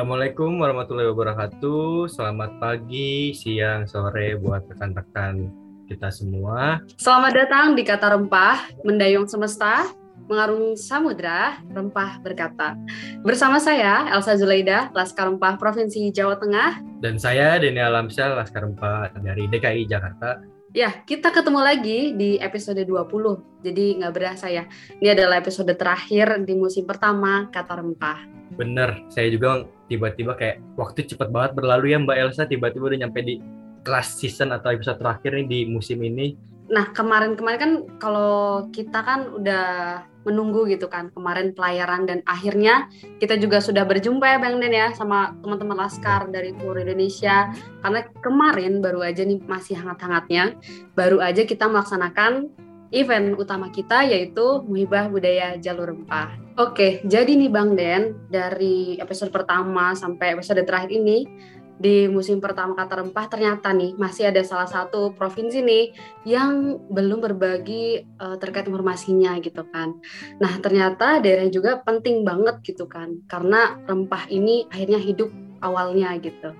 Assalamualaikum warahmatullahi wabarakatuh. Selamat pagi, siang, sore buat rekan-rekan kita semua. Selamat datang di Kata Rempah, Mendayung Semesta, Mengarung Samudra, Rempah Berkata. Bersama saya, Elsa Zulaida, Laskar Rempah Provinsi Jawa Tengah. Dan saya, Denny Alamsyah, Laskar Rempah dari DKI Jakarta. Ya, kita ketemu lagi di episode 20. Jadi nggak berasa ya. Ini adalah episode terakhir di musim pertama Kata Rempah. Bener, saya juga tiba-tiba kayak waktu cepat banget berlalu ya Mbak Elsa, tiba-tiba udah nyampe di last season atau episode terakhir nih di musim ini. Nah, kemarin-kemarin kan kalau kita kan udah menunggu gitu kan kemarin pelayaran dan akhirnya kita juga sudah berjumpa ya Bang Den ya sama teman-teman Laskar dari seluruh Indonesia karena kemarin baru aja nih masih hangat-hangatnya baru aja kita melaksanakan event utama kita yaitu Muhibah Budaya Jalur Rempah. Oke, jadi nih Bang Den, dari episode pertama sampai episode terakhir ini, di musim pertama kata rempah ternyata nih masih ada salah satu provinsi nih yang belum berbagi uh, terkait informasinya gitu kan. Nah ternyata daerah juga penting banget gitu kan karena rempah ini akhirnya hidup awalnya gitu.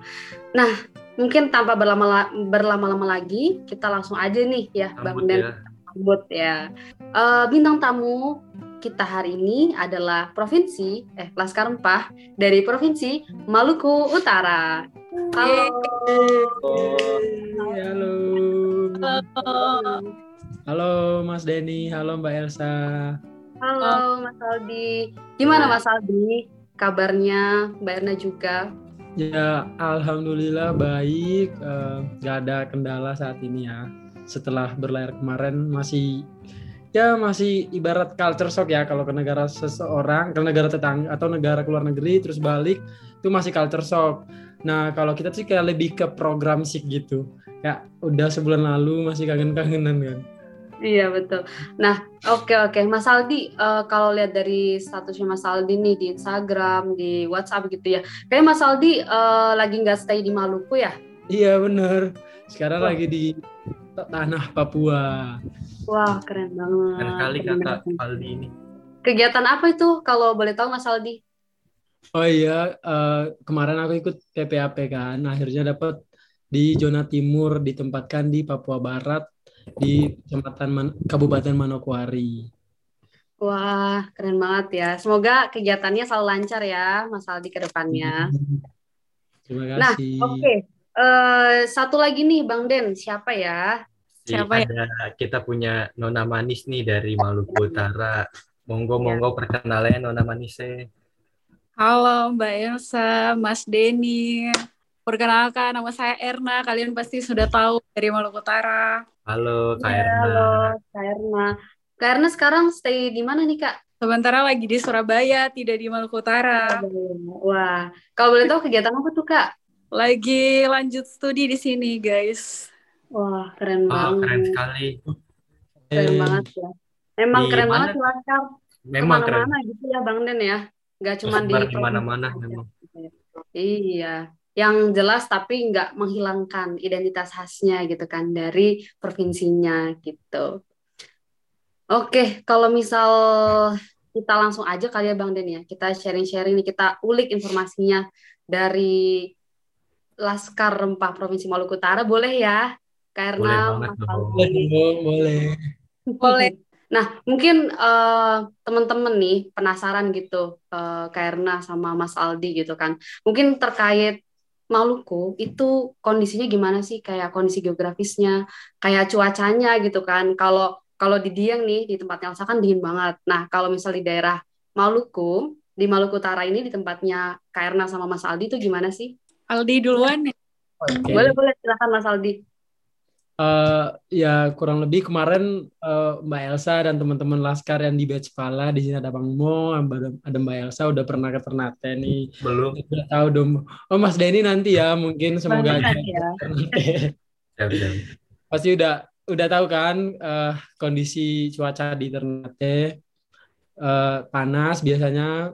Nah mungkin tanpa berlama berlama-lama lagi kita langsung aja nih ya Bang Den. Ya sambut ya. Uh, bintang tamu kita hari ini adalah provinsi eh Laskar Rempah dari provinsi Maluku Utara. Halo. Halo. Halo. Halo Mas Denny, halo Mbak Elsa. Halo Mas Aldi. Gimana Mas Aldi? Kabarnya Mbak Erna juga? Ya, alhamdulillah baik. Uh, gak ada kendala saat ini ya setelah berlayar kemarin masih ya masih ibarat culture shock ya kalau ke negara seseorang ke negara tetangga atau negara keluar negeri terus balik itu masih culture shock. Nah kalau kita sih kayak lebih ke program sih gitu ya udah sebulan lalu masih kangen-kangenan kan. Iya betul. Nah oke okay, oke okay. Mas Aldi uh, kalau lihat dari statusnya Mas Aldi nih di Instagram di WhatsApp gitu ya, kayak Mas Aldi uh, lagi nggak stay di Maluku ya? Iya bener. Sekarang oh. lagi di tanah Papua. Wah, keren banget. Keren kali kata Aldi ini. Kegiatan apa itu kalau boleh tahu Mas Aldi? Oh iya, uh, kemarin aku ikut PPAP kan, akhirnya dapat di zona timur ditempatkan di Papua Barat di Kecamatan Man Kabupaten Manokwari. Wah, keren banget ya. Semoga kegiatannya selalu lancar ya, Mas Aldi ke depannya. Terima nah, kasih. Nah, oke. Okay. Uh, satu lagi nih Bang Den, siapa ya? Siapa ya? ada ya? kita punya Nona Manis nih dari Maluku Utara. Monggo ya. monggo perkenalan Nona Manisnya. Halo Mbak Elsa, Mas Denny. Perkenalkan nama saya Erna, kalian pasti sudah tahu dari Maluku Utara. Halo Kak ya, Erna. Halo Kak Erna. Kak Erna sekarang stay di mana nih Kak? Sementara lagi di Surabaya, tidak di Maluku Utara. Wah, kalau boleh tahu kegiatan apa tuh Kak? Lagi lanjut studi di sini, guys. Wah, keren oh, banget. Keren sekali. Keren eh, banget ya. Emang keren mana? banget Laskar. Memang keren. mana gitu ya Bang Den ya. Gak cuma di mana-mana memang. Iya. Yang jelas tapi nggak menghilangkan identitas khasnya gitu kan dari provinsinya gitu. Oke, kalau misal kita langsung aja kali ya Bang Den ya. Kita sharing-sharing nih, kita ulik informasinya dari Laskar Rempah Provinsi Maluku Utara boleh ya karena boleh boleh boleh nah mungkin uh, teman-teman nih penasaran gitu uh, karena sama Mas Aldi gitu kan mungkin terkait Maluku itu kondisinya gimana sih kayak kondisi geografisnya kayak cuacanya gitu kan kalau kalau di Dieng nih di tempatnya Elsa kan dingin banget nah kalau misal di daerah Maluku di Maluku Utara ini di tempatnya Kairna sama Mas Aldi itu gimana sih Aldi duluan ya. Okay. Boleh boleh silakan Mas Aldi. Uh, ya kurang lebih kemarin uh, Mbak Elsa dan teman-teman Laskar yang di batch Pala di sini ada Bang Mo, ada Mbak Elsa udah pernah ke Ternate nih. Belum. Udah tahu dong. Oh Mas Denny nanti ya mungkin semoga aja. Ya. Pasti udah udah tahu kan uh, kondisi cuaca di Ternate uh, panas biasanya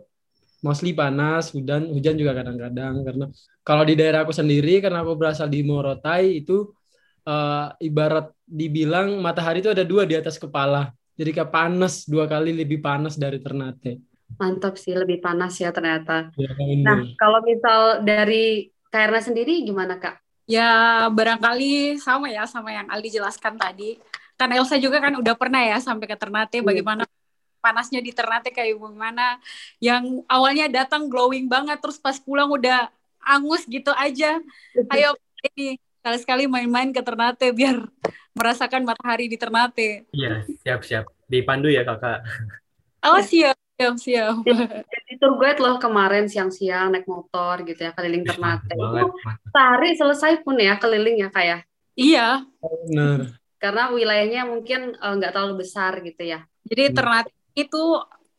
mostly panas, hujan, hujan juga kadang-kadang karena kalau di daerah aku sendiri karena aku berasal di Morotai itu uh, ibarat dibilang matahari itu ada dua di atas kepala. Jadi kayak panas dua kali lebih panas dari Ternate. Mantap sih, lebih panas ya ternyata. Ya, Nah, kalau misal dari Kak Erna sendiri gimana Kak? Ya barangkali sama ya sama yang Aldi jelaskan tadi. Kan Elsa juga kan udah pernah ya sampai ke Ternate. Iya. Bagaimana panasnya di Ternate kayak gimana? Yang awalnya datang glowing banget, terus pas pulang udah angus gitu aja. Ayo ini sekali-sekali main-main ke Ternate biar merasakan matahari di Ternate. Iya, siap-siap. Dipandu ya kakak. Oh siap, siap, siap. Jadi tour guide loh kemarin siang-siang naik motor gitu ya keliling Ternate. Itu sehari selesai pun ya keliling ya Kak ya. Iya, Benar. Karena wilayahnya mungkin eh, nggak terlalu besar gitu ya. jadi Hmm. Ternate itu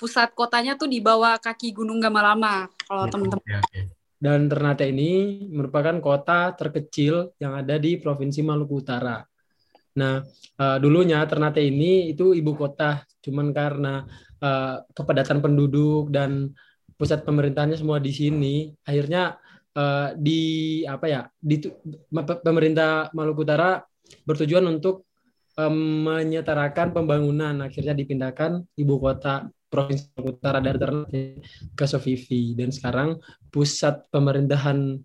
pusat kotanya tuh di bawah kaki Gunung Gamalama. Kalau teman-teman Oke, oke. Dan Ternate ini merupakan kota terkecil yang ada di Provinsi Maluku Utara. Nah, eh, dulunya Ternate ini itu ibu kota, cuman karena eh, kepadatan penduduk dan pusat pemerintahannya semua di sini, akhirnya eh, di apa ya, di pemerintah Maluku Utara bertujuan untuk menyetarakan pembangunan, akhirnya dipindahkan ibu kota Provinsi Utara dari Ternate ke Sovivi dan sekarang pusat pemerintahan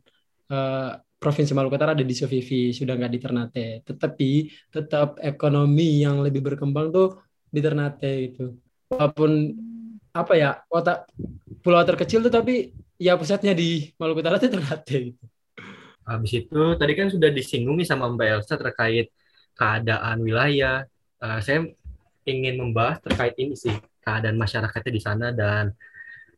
eh, Provinsi Maluku Utara ada di Sovivi, sudah nggak di Ternate. Tetapi tetap ekonomi yang lebih berkembang tuh di Ternate itu. Walaupun apa ya kota pulau terkecil tuh tapi ya pusatnya di Maluku Utara itu Ternate gitu. Habis itu tadi kan sudah disinggung nih sama Mbak Elsa terkait keadaan wilayah. Eh, saya ingin membahas terkait ini sih keadaan masyarakatnya di sana dan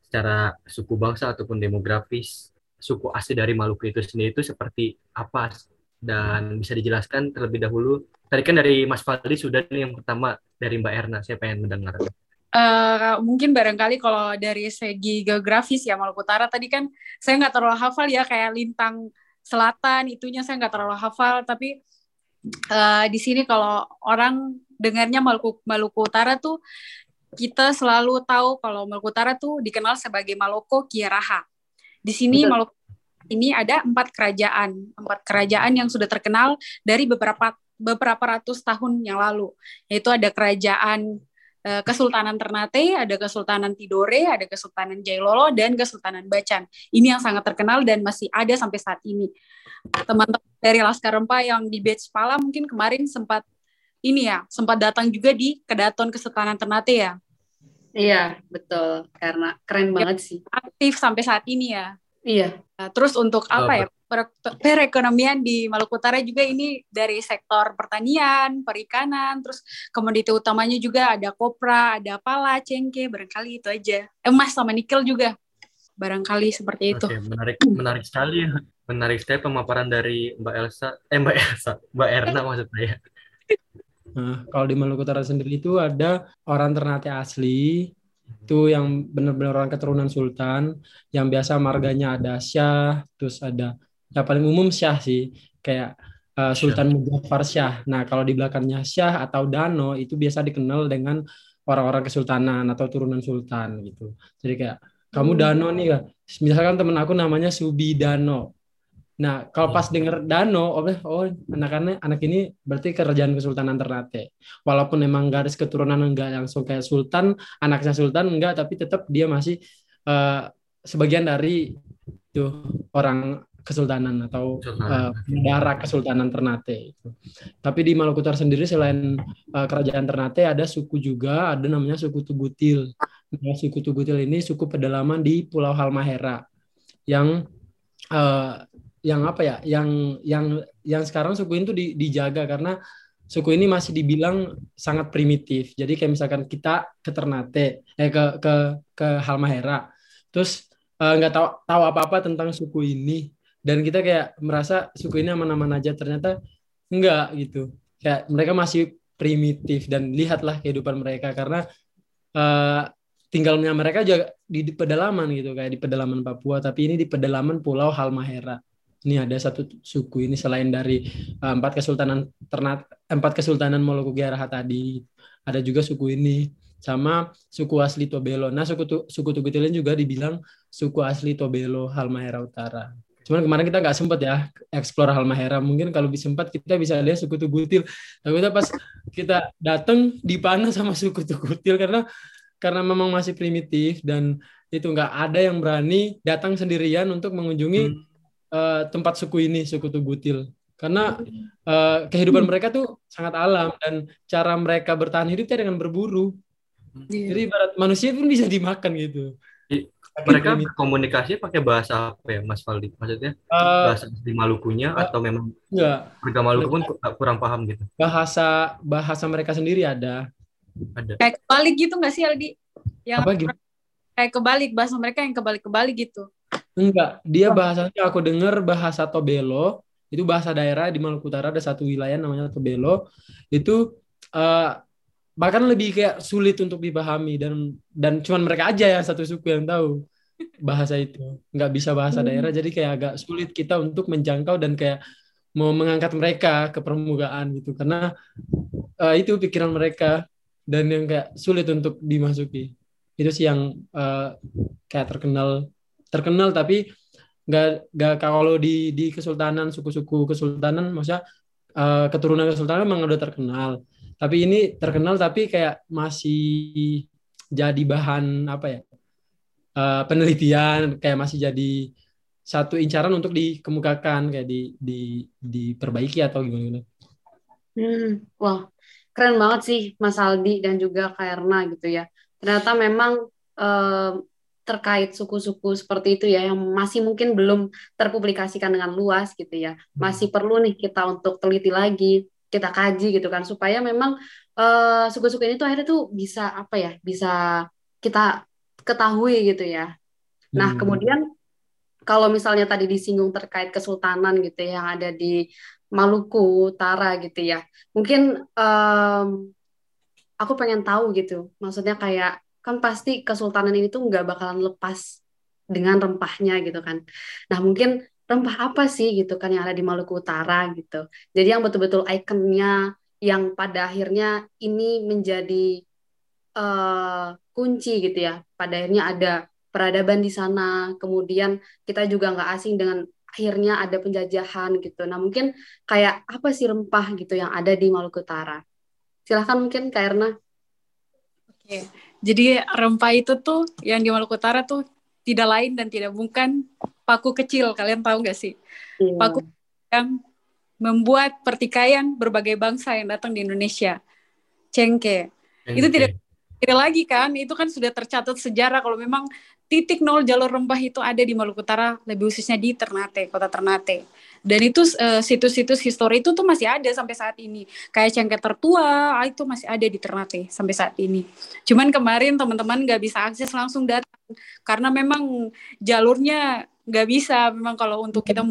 secara suku bangsa ataupun demografis suku asli dari Maluku itu sendiri itu seperti apa dan bisa dijelaskan terlebih dahulu. Tadi kan dari Mas Fadli sudah nih yang pertama dari Mbak Erna. Saya pengen mendengar. Eh, mungkin barangkali kalau dari segi geografis ya Maluku Utara tadi kan saya nggak terlalu hafal ya kayak lintang selatan itunya saya nggak terlalu hafal tapi eh, di sini kalau orang dengarnya Maluku Maluku Utara tuh kita selalu tahu kalau Maluku Utara tuh dikenal sebagai Maloko Kiaraha. Di sini Betul. Maluku ini ada empat kerajaan, empat kerajaan yang sudah terkenal dari beberapa beberapa ratus tahun yang lalu, yaitu ada kerajaan eh, Kesultanan Ternate, ada Kesultanan Tidore, ada Kesultanan Jailolo, dan Kesultanan Bacan. Ini yang sangat terkenal dan masih ada sampai saat ini. Teman-teman dari Laskar Rempa yang di Batch Pala mungkin kemarin sempat ini ya, sempat datang juga di Kedaton Kesultanan Ternate ya. Iya, betul. Karena keren banget sih. Aktif sampai saat ini ya. Iya. Nah, terus untuk apa Oh, ya? per- Perekonomian di Maluku Utara juga ini dari sektor pertanian, perikanan, terus komoditi utamanya juga ada kopra, ada pala, cengkeh, barangkali itu aja. Emas sama nikel juga. Barangkali seperti itu. Oke, menarik menarik sekali ya. Menarik sekali pemaparan dari Mbak Elsa, eh Mbak Elsa, Mbak Erna maksud saya. Nah, kalau di Maluku Utara sendiri itu ada orang Ternate asli, itu yang benar-benar orang keturunan sultan, yang biasa marganya ada Syah, terus ada ya paling umum Syah sih, kayak eh, Sultan Muzaffar Syah. Nah, kalau di belakangnya Syah atau Dano itu biasa dikenal dengan orang-orang kesultanan atau turunan sultan gitu. Jadi kayak kamu Hmm. Dano nih kan. Misalkan temen aku namanya Subi Dano. Nah, kalau pas denger Dano, oh, oh anak-anak anak ini berarti kerajaan Kesultanan Ternate. Walaupun memang garis keturunan enggak langsung kayak sultan, anaknya sultan enggak, tapi tetap dia masih eh, sebagian dari itu orang kesultanan atau eh, darah Kesultanan Ternate itu. Tapi di Maluku Utara sendiri selain eh, kerajaan Ternate ada suku juga, ada namanya suku Tugutil. Nah, suku Tugutil ini suku pedalaman di Pulau Halmahera yang eh, yang apa ya yang yang yang sekarang suku ini tuh di- dijaga karena suku ini masih dibilang sangat primitif. Jadi kayak misalkan kita ke Ternate eh ke ke ke Halmahera terus eh, nggak tahu tahu apa apa tentang suku ini dan kita kayak merasa suku ini aman-aman aja ternyata enggak gitu. Kayak mereka masih primitif dan lihatlah kehidupan mereka karena eh, tinggalnya mereka juga di pedalaman gitu kayak di pedalaman Papua tapi ini di pedalaman Pulau Halmahera ini ada satu suku ini selain dari uh, empat kesultanan ternat empat kesultanan Giaraha tadi ada juga suku ini sama suku asli Tobelo. Nah suku tu, suku Tugutilin juga dibilang suku asli Tobelo Halmahera Utara. Cuman kemarin kita nggak sempat ya explore Halmahera. Mungkin kalau bisa sempat kita bisa lihat suku Tugutil. Tapi kita pas kita datang dipanah sama suku Tugutil karena karena memang masih primitif dan itu nggak ada yang berani datang sendirian untuk mengunjungi Hmm. Eh, tempat suku ini, suku Tugutil. Karena eh, kehidupan mereka tuh sangat alam dan cara mereka bertahan hidupnya dengan berburu. Iya. Jadi ibarat manusia pun bisa dimakan gitu. Mereka komunikasi pakai bahasa apa ya, Mas Faldi? Maksudnya Eh, bahasa di Malukunya atau memang enggak, warga Maluku pun ku- kurang paham gitu? bahasa bahasa mereka sendiri ada. Ada. Kayak kebalik gitu nggak sih Aldi? Yang Apa gitu? kayak kebalik bahasa mereka yang kebalik-kebalik gitu. Enggak, dia bahasanya aku dengar bahasa Tobelo, itu bahasa daerah di Maluku Utara ada satu wilayah namanya Tobelo. Itu eh, bahkan lebih kayak sulit untuk dipahami dan dan cuman mereka aja yang satu suku yang tahu bahasa itu. Nggak bisa bahasa Hmm. daerah jadi kayak agak sulit kita untuk menjangkau dan kayak mau mengangkat mereka ke permukaan gitu karena eh, itu pikiran mereka dan yang kayak sulit untuk dimasuki. Itu sih yang eh, kayak terkenal terkenal tapi nggak nggak kalau di di kesultanan suku-suku kesultanan maksudnya eh, keturunan kesultanan memang udah terkenal tapi ini terkenal tapi kayak masih jadi bahan apa ya eh, penelitian kayak masih jadi satu incaran untuk dikemukakan kayak di di diperbaiki atau gimana Hmm, wah, keren banget sih Mas Aldi dan juga Kak Erna gitu ya. Ternyata memang eh, terkait suku-suku seperti itu ya yang masih mungkin belum terpublikasikan dengan luas gitu ya. Masih perlu nih kita untuk teliti lagi, kita kaji gitu kan supaya memang eh, suku-suku ini tuh akhirnya tuh bisa apa ya, bisa kita ketahui gitu ya. Nah, Hmm. kemudian kalau misalnya tadi disinggung terkait kesultanan gitu ya, yang ada di Maluku Utara gitu ya. Mungkin em, aku pengen tahu gitu. Maksudnya kayak kan pasti kesultanan ini tuh nggak bakalan lepas dengan rempahnya gitu kan. Nah, mungkin rempah apa sih gitu kan yang ada di Maluku Utara gitu. Jadi yang betul-betul ikonnya yang pada akhirnya ini menjadi eh, kunci gitu ya. Pada akhirnya ada peradaban di sana, kemudian kita juga nggak asing dengan akhirnya ada penjajahan gitu. Nah mungkin kayak apa sih rempah gitu yang ada di Maluku Utara? Silahkan mungkin Kak Erna. Oke. Jadi rempah itu tuh yang di Maluku Utara tuh tidak lain dan tidak bukan paku kecil. Kalian tahu nggak sih? Iya. Paku yang membuat pertikaian berbagai bangsa yang datang di Indonesia. Cengke. Itu tidak tidak lagi kan, itu kan sudah tercatat sejarah kalau memang titik nol jalur rempah itu ada di Maluku Utara, lebih khususnya di Ternate, kota Ternate. Dan itu eh, situs-situs histori itu tuh masih ada sampai saat ini. Kayak Cengke Tertua, ah, itu masih ada di Ternate sampai saat ini. Cuman kemarin teman-teman nggak bisa akses langsung datang karena memang jalurnya nggak bisa. Memang kalau untuk kita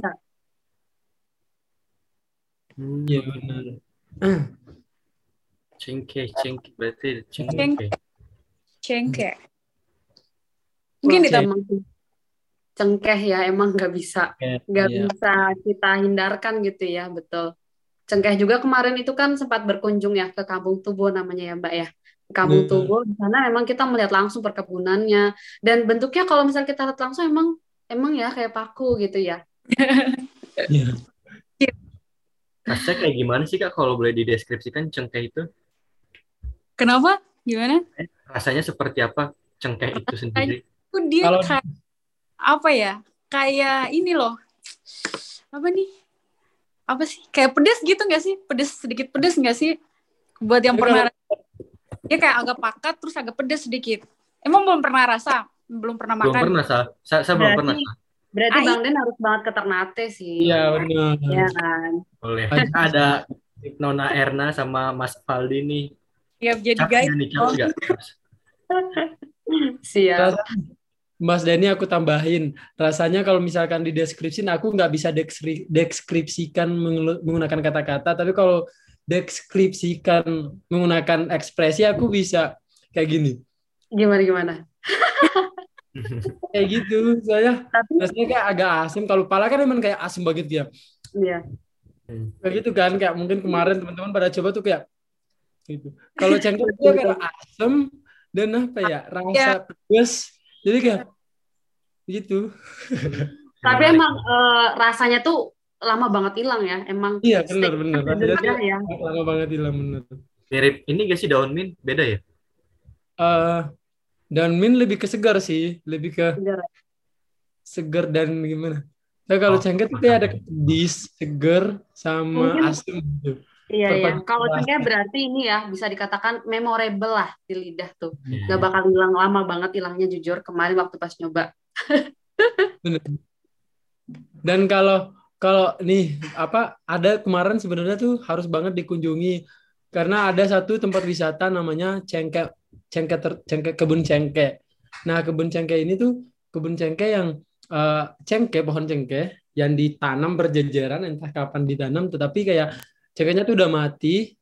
Hmm, Iya benar. cengkeh, cengkeh berarti Cengkeh. cengkeh. Cengke. Mungkin Mungkin kita itu emang cengkeh ya emang nggak bisa nggak Iya. bisa kita hindarkan gitu ya betul. Cengkeh juga kemarin itu kan sempat berkunjung ya ke Kampung Tubo namanya ya Mbak ya. Kampung Hmm. Tubo di sana memang kita melihat langsung perkebunannya dan bentuknya kalau misalnya kita lihat langsung emang emang ya kayak paku gitu ya. Iya. Rasanya kayak gimana sih Kak kalau boleh dideskripsikan cengkeh itu? Kenapa? Gimana? Rasanya seperti apa cengkeh itu sendiri? Kalau- kayak apa ya? Kayak ini loh. Apa nih? Apa sih? Kayak pedes gitu nggak sih? Pedes sedikit pedes nggak sih? Buat yang pernah dia kayak agak pakat terus agak pedes sedikit. Emang belum pernah rasa? Belum pernah Belum makan? pernah, Sa. Saya, saya belum pernah, Sa. Berarti Ah, Bang Den harus banget ke Ternate sih. Iya benar. Ya kan. Boleh. Ada Nona Erna sama Mas Faldi nih. Ya jadi Cap guys. nih? Siap. Mas Denny aku tambahin. Rasanya kalau misalkan di deskripsi aku nggak bisa dekskri- deskripsikan menggunakan kata-kata. Tapi kalau deskripsikan menggunakan ekspresi aku bisa. Kayak gini. Gimana gimana? kayak gitu. Soalnya Tapi rasanya kayak agak asam kalau pala kan emang kayak asam banget ya iya. kayak gitu kan. Kayak mungkin kemarin teman-teman pada coba tuh kayak gitu. Kalau cengkeh itu kayak asam dan apa ya? Rasa pedas jadi kayak gitu Tapi emang eh, rasanya tuh lama banget hilang ya. Emang iya benar benar rasanya ya. lama banget hilang bener Mirip ini gak sih daun mint? Beda ya? eh Dan Min lebih ke segar sih, lebih ke Segar. segar dan gimana. Nah, kalau Oh, cengkeh tuh kayak ada pedis, segar, sama Mungkin- asam gitu. Iya iya. Kalau cengkeh berarti ini ya bisa dikatakan memorable lah di lidah tuh. Iya. Gak bakal hilang lama banget hilangnya jujur kemarin waktu pas nyoba. Bener. Dan kalau kalau nih apa ada kemarin sebenarnya tuh harus banget dikunjungi karena ada satu tempat wisata namanya cengkeh cengkeh ter, cengkeh kebun cengkeh. Nah kebun cengkeh ini tuh kebun cengkeh yang eh, cengkeh pohon cengkeh yang ditanam berjejeran entah kapan ditanam tetapi kayak cengkehnya tuh udah mati.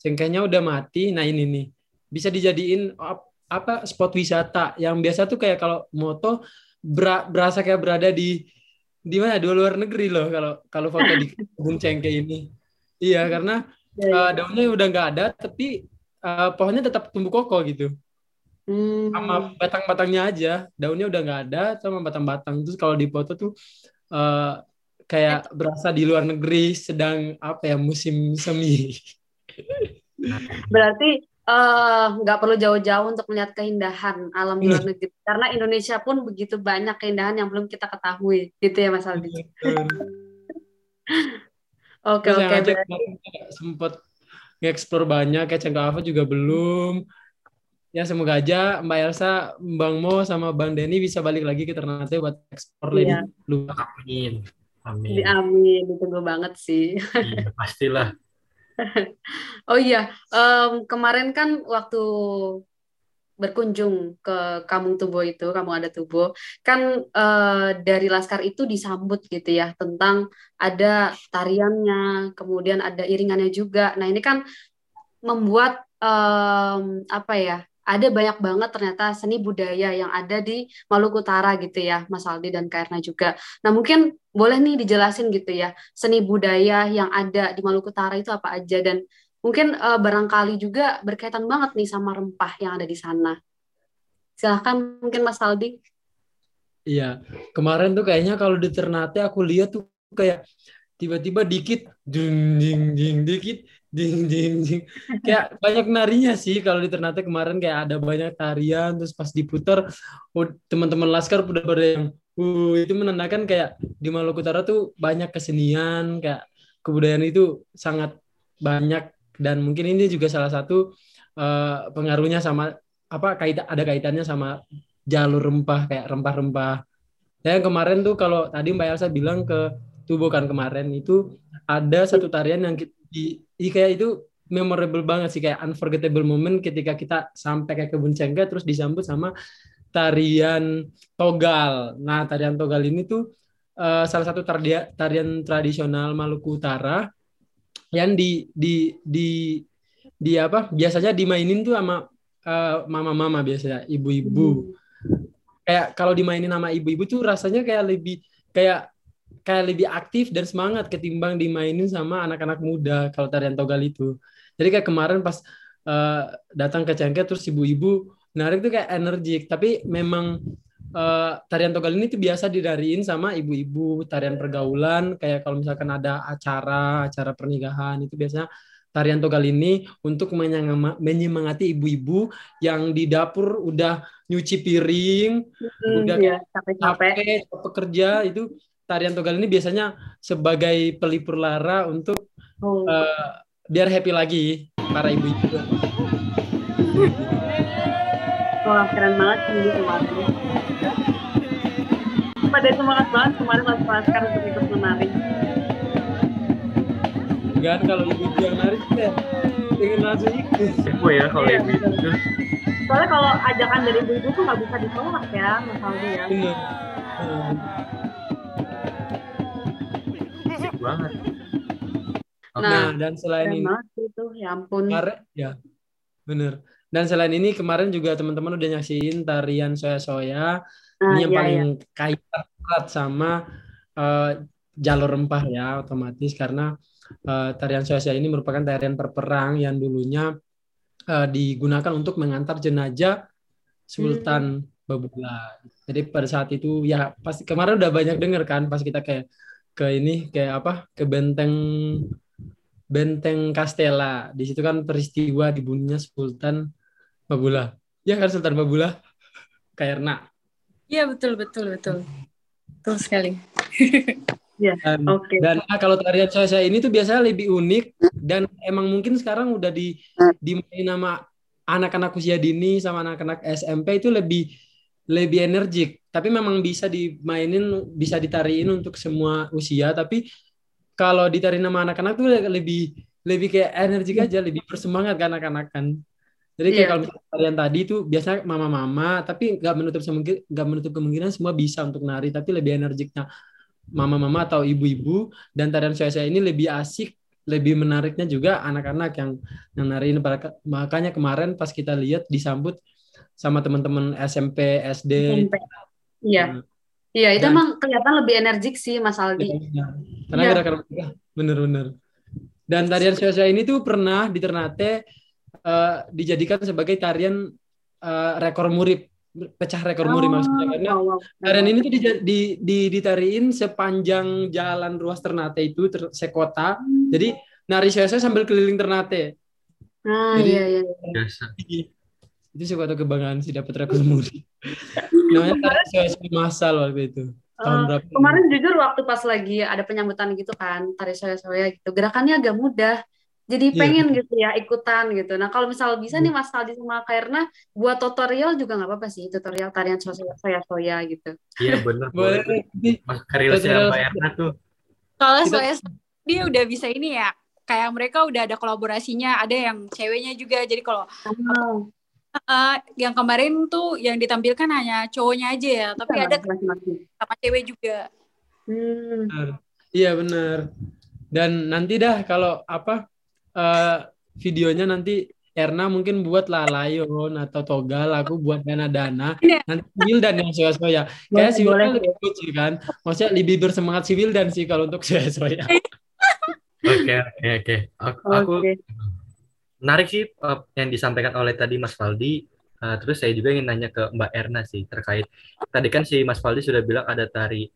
Cengkehnya udah mati. Nah ini nih. Bisa dijadiin ap- apa spot wisata yang biasa tuh kayak kalau moto bera- berasa kayak berada di di mana? Di luar negeri loh kalau kalau foto di kebun cengkeh ini. Iya karena eh, daunnya udah nggak ada tapi eh, pohonnya tetap tumbuh kokoh gitu. Hmm. sama batang-batangnya aja. Daunnya udah nggak ada sama batang-batang. Terus kalau di foto tuh eh, kayak berasa di luar negeri sedang apa ya musim semi Berarti eh, nggak perlu jauh-jauh untuk melihat keindahan alam di Iya. luar negeri. Karena Indonesia pun begitu banyak keindahan yang belum kita ketahui, gitu ya Mas Aldi. Oke oke. berarti- sempet nge-explore banyak kayak Cengkeh Ava juga belum ya semoga aja Mbak Elsa, Bang Mo sama Bang Denny bisa balik lagi ke Ternate buat explore Iya. lebih luas. Amin. Amin. Di amin, ditunggu banget sih. Iya, pastilah. Oh iya, em, kemarin kan waktu berkunjung ke Kampung Tubo itu, Kampung Adat Tubo, kan eh, dari Laskar itu disambut gitu ya, tentang ada tariannya, kemudian ada iringannya juga. Nah ini kan membuat em, apa ya, ada banyak banget ternyata seni budaya yang ada di Maluku Utara gitu ya, Mas Aldi dan Kak Erna juga. Nah mungkin boleh nih dijelasin gitu ya, seni budaya yang ada di Maluku Utara itu apa aja dan mungkin eh, barangkali juga berkaitan banget nih sama rempah yang ada di sana. Silahkan mungkin Mas Aldi. Iya, kemarin tuh kayaknya kalau di Ternate aku lihat tuh kayak tiba-tiba dikit ding ding ding dikit ding ding ding kayak banyak narinya sih kalau di Ternate kemarin kayak ada banyak tarian terus pas diputar teman-teman Laskar udah pada yang uh, itu menandakan kayak di Maluku Utara tuh banyak kesenian kayak kebudayaan itu sangat banyak dan mungkin ini juga salah satu eh, pengaruhnya sama apa kait ada kaitannya sama jalur rempah kayak rempah-rempah. Ya yang kemarin tuh kalau tadi Mbak Elsa bilang ke Tubo kan kemarin itu ada satu tarian yang ki- di, di kayak itu memorable banget sih kayak unforgettable moment ketika kita sampai kayak kebun cengkeh terus disambut sama tarian togal. Nah tarian togal ini tuh eh, salah satu tardia- tarian tradisional Maluku Utara yang di di di di apa biasanya dimainin tuh sama eh, mama-mama biasanya ibu-ibu kayak kalau dimainin sama ibu-ibu tuh rasanya kayak lebih kayak kayak lebih aktif dan semangat ketimbang dimainin sama anak-anak muda kalau tarian togal itu. Jadi kayak kemarin pas eh, datang ke Cengkeh terus ibu-ibu narik tuh kayak energik, tapi memang eh, tarian togal ini tuh biasa didariin sama ibu-ibu tarian pergaulan kayak kalau misalkan ada acara acara pernikahan itu biasanya tarian togal ini untuk menyemangati ibu-ibu yang di dapur udah nyuci piring Hmm, Udah ya, capek-capek. capek capek kerja itu tarian togal ini biasanya sebagai pelipur lara untuk Oh, eh, biar happy lagi para ibu-ibu. wah keren banget sih ini kemarin. Pada semangat banget kemarin Mas Laskar untuk ikut menari. Kan kalau ibu-ibu yang nari kita pengen langsung ikut. Kepo ya kalau Iya, ibu itu. Soalnya kalau ajakan dari ibu-ibu tuh nggak bisa ditolak ya, Mas Aldi ya. Bener. Hmm. Asik banget. Oke. Nah, dan selain ini itu, ya ampun. kemarin ya bener. Dan selain ini kemarin juga teman-teman udah nyaksiin tarian soya-soya Nah, ini yang iya, paling iya. erat sama eh, jalur rempah ya otomatis karena eh, tarian soya ini merupakan tarian perperang yang dulunya eh, digunakan untuk mengantar jenazah Sultan Babula. Jadi pada saat itu ya pas kemarin udah banyak denger kan pas kita kayak ke ini kayak apa ke benteng benteng Castella. Di situ kan peristiwa dibunuhnya Sultan Babula. Ya kan Sultan Babula? Kairna. Iya betul betul betul. Betul sekali. Dan, Oke. dan ah, kalau tarian saya ini tuh biasanya lebih unik dan emang mungkin sekarang udah di dimainin sama anak-anak usia dini sama anak-anak SMP itu lebih lebih energik. Tapi memang bisa dimainin, bisa ditariin untuk semua usia. Tapi kalau ditariin sama anak-anak tuh lebih lebih kayak energik aja, lebih bersemangat kan anak-anak kan. Jadi kayak Iya. kalau tarian tadi tuh biasanya mama-mama, tapi nggak menutup semungkin nggak menutup kemungkinan semua bisa untuk nari, tapi lebih energiknya mama-mama atau ibu-ibu dan tarian saya ini lebih asik, lebih menariknya juga anak-anak yang yang nariin Pada- makanya kemarin pas kita lihat disambut sama teman-teman SMP, SD. SMP. Iya. Iya, itu Dan- emang kelihatan lebih energik sih Mas Aldi. Ya, Karena Iya. gara-gara mereka bener-bener. Dan tarian saya ini tuh pernah di Ternate eh, dijadikan sebagai tarian eh, rekor muri, pecah rekor muri maksudnya karena Oh, wow. Tarian ini tuh di, di, di- ditariin sepanjang jalan ruas Ternate itu ter, sekota. Jadi nari saya sambil keliling Ternate. Nah, Jadi- iya, iya. Itu suatu kebanggaan sih dapat rekor muri. Namanya saya masal waktu itu. Tahun Eh, berapa? Kemarin jujur waktu pas lagi ada penyambutan gitu kan, tari soya-soya gitu, gerakannya agak mudah. Jadi Iya. pengen gitu ya ikutan gitu. Nah kalau misal bisa nih Mas Aldi sama Kairna buat tutorial juga nggak apa-apa sih, tutorial tarian soya-soya gitu. Iya bener. Boleh. Mas Tutorial- Mbak Erna tuh. Kalau saya dia udah bisa ini ya, kayak mereka udah ada kolaborasinya, ada yang ceweknya juga. Jadi kalau Oh, eh, yang kemarin tuh yang ditampilkan hanya cowoknya aja ya, tapi ada masing-masing. sama cewek juga. Hmm. Benar. Iya benar. Dan nanti dah kalau apa eh, videonya nanti Erna mungkin buat lah layon atau togal aku buat dana-dana Iya. nanti civil dan yang soya-soya kayak civil boleh. kan lebih lucu kan maksudnya lebih bersemangat civil dan sih kalau untuk soya-soya Oke oke oke. Aku. Menarik sih eh, yang disampaikan oleh tadi Mas Faldi. Eh, terus saya juga ingin nanya ke Mbak Erna sih terkait tadi kan si Mas Faldi sudah bilang ada tari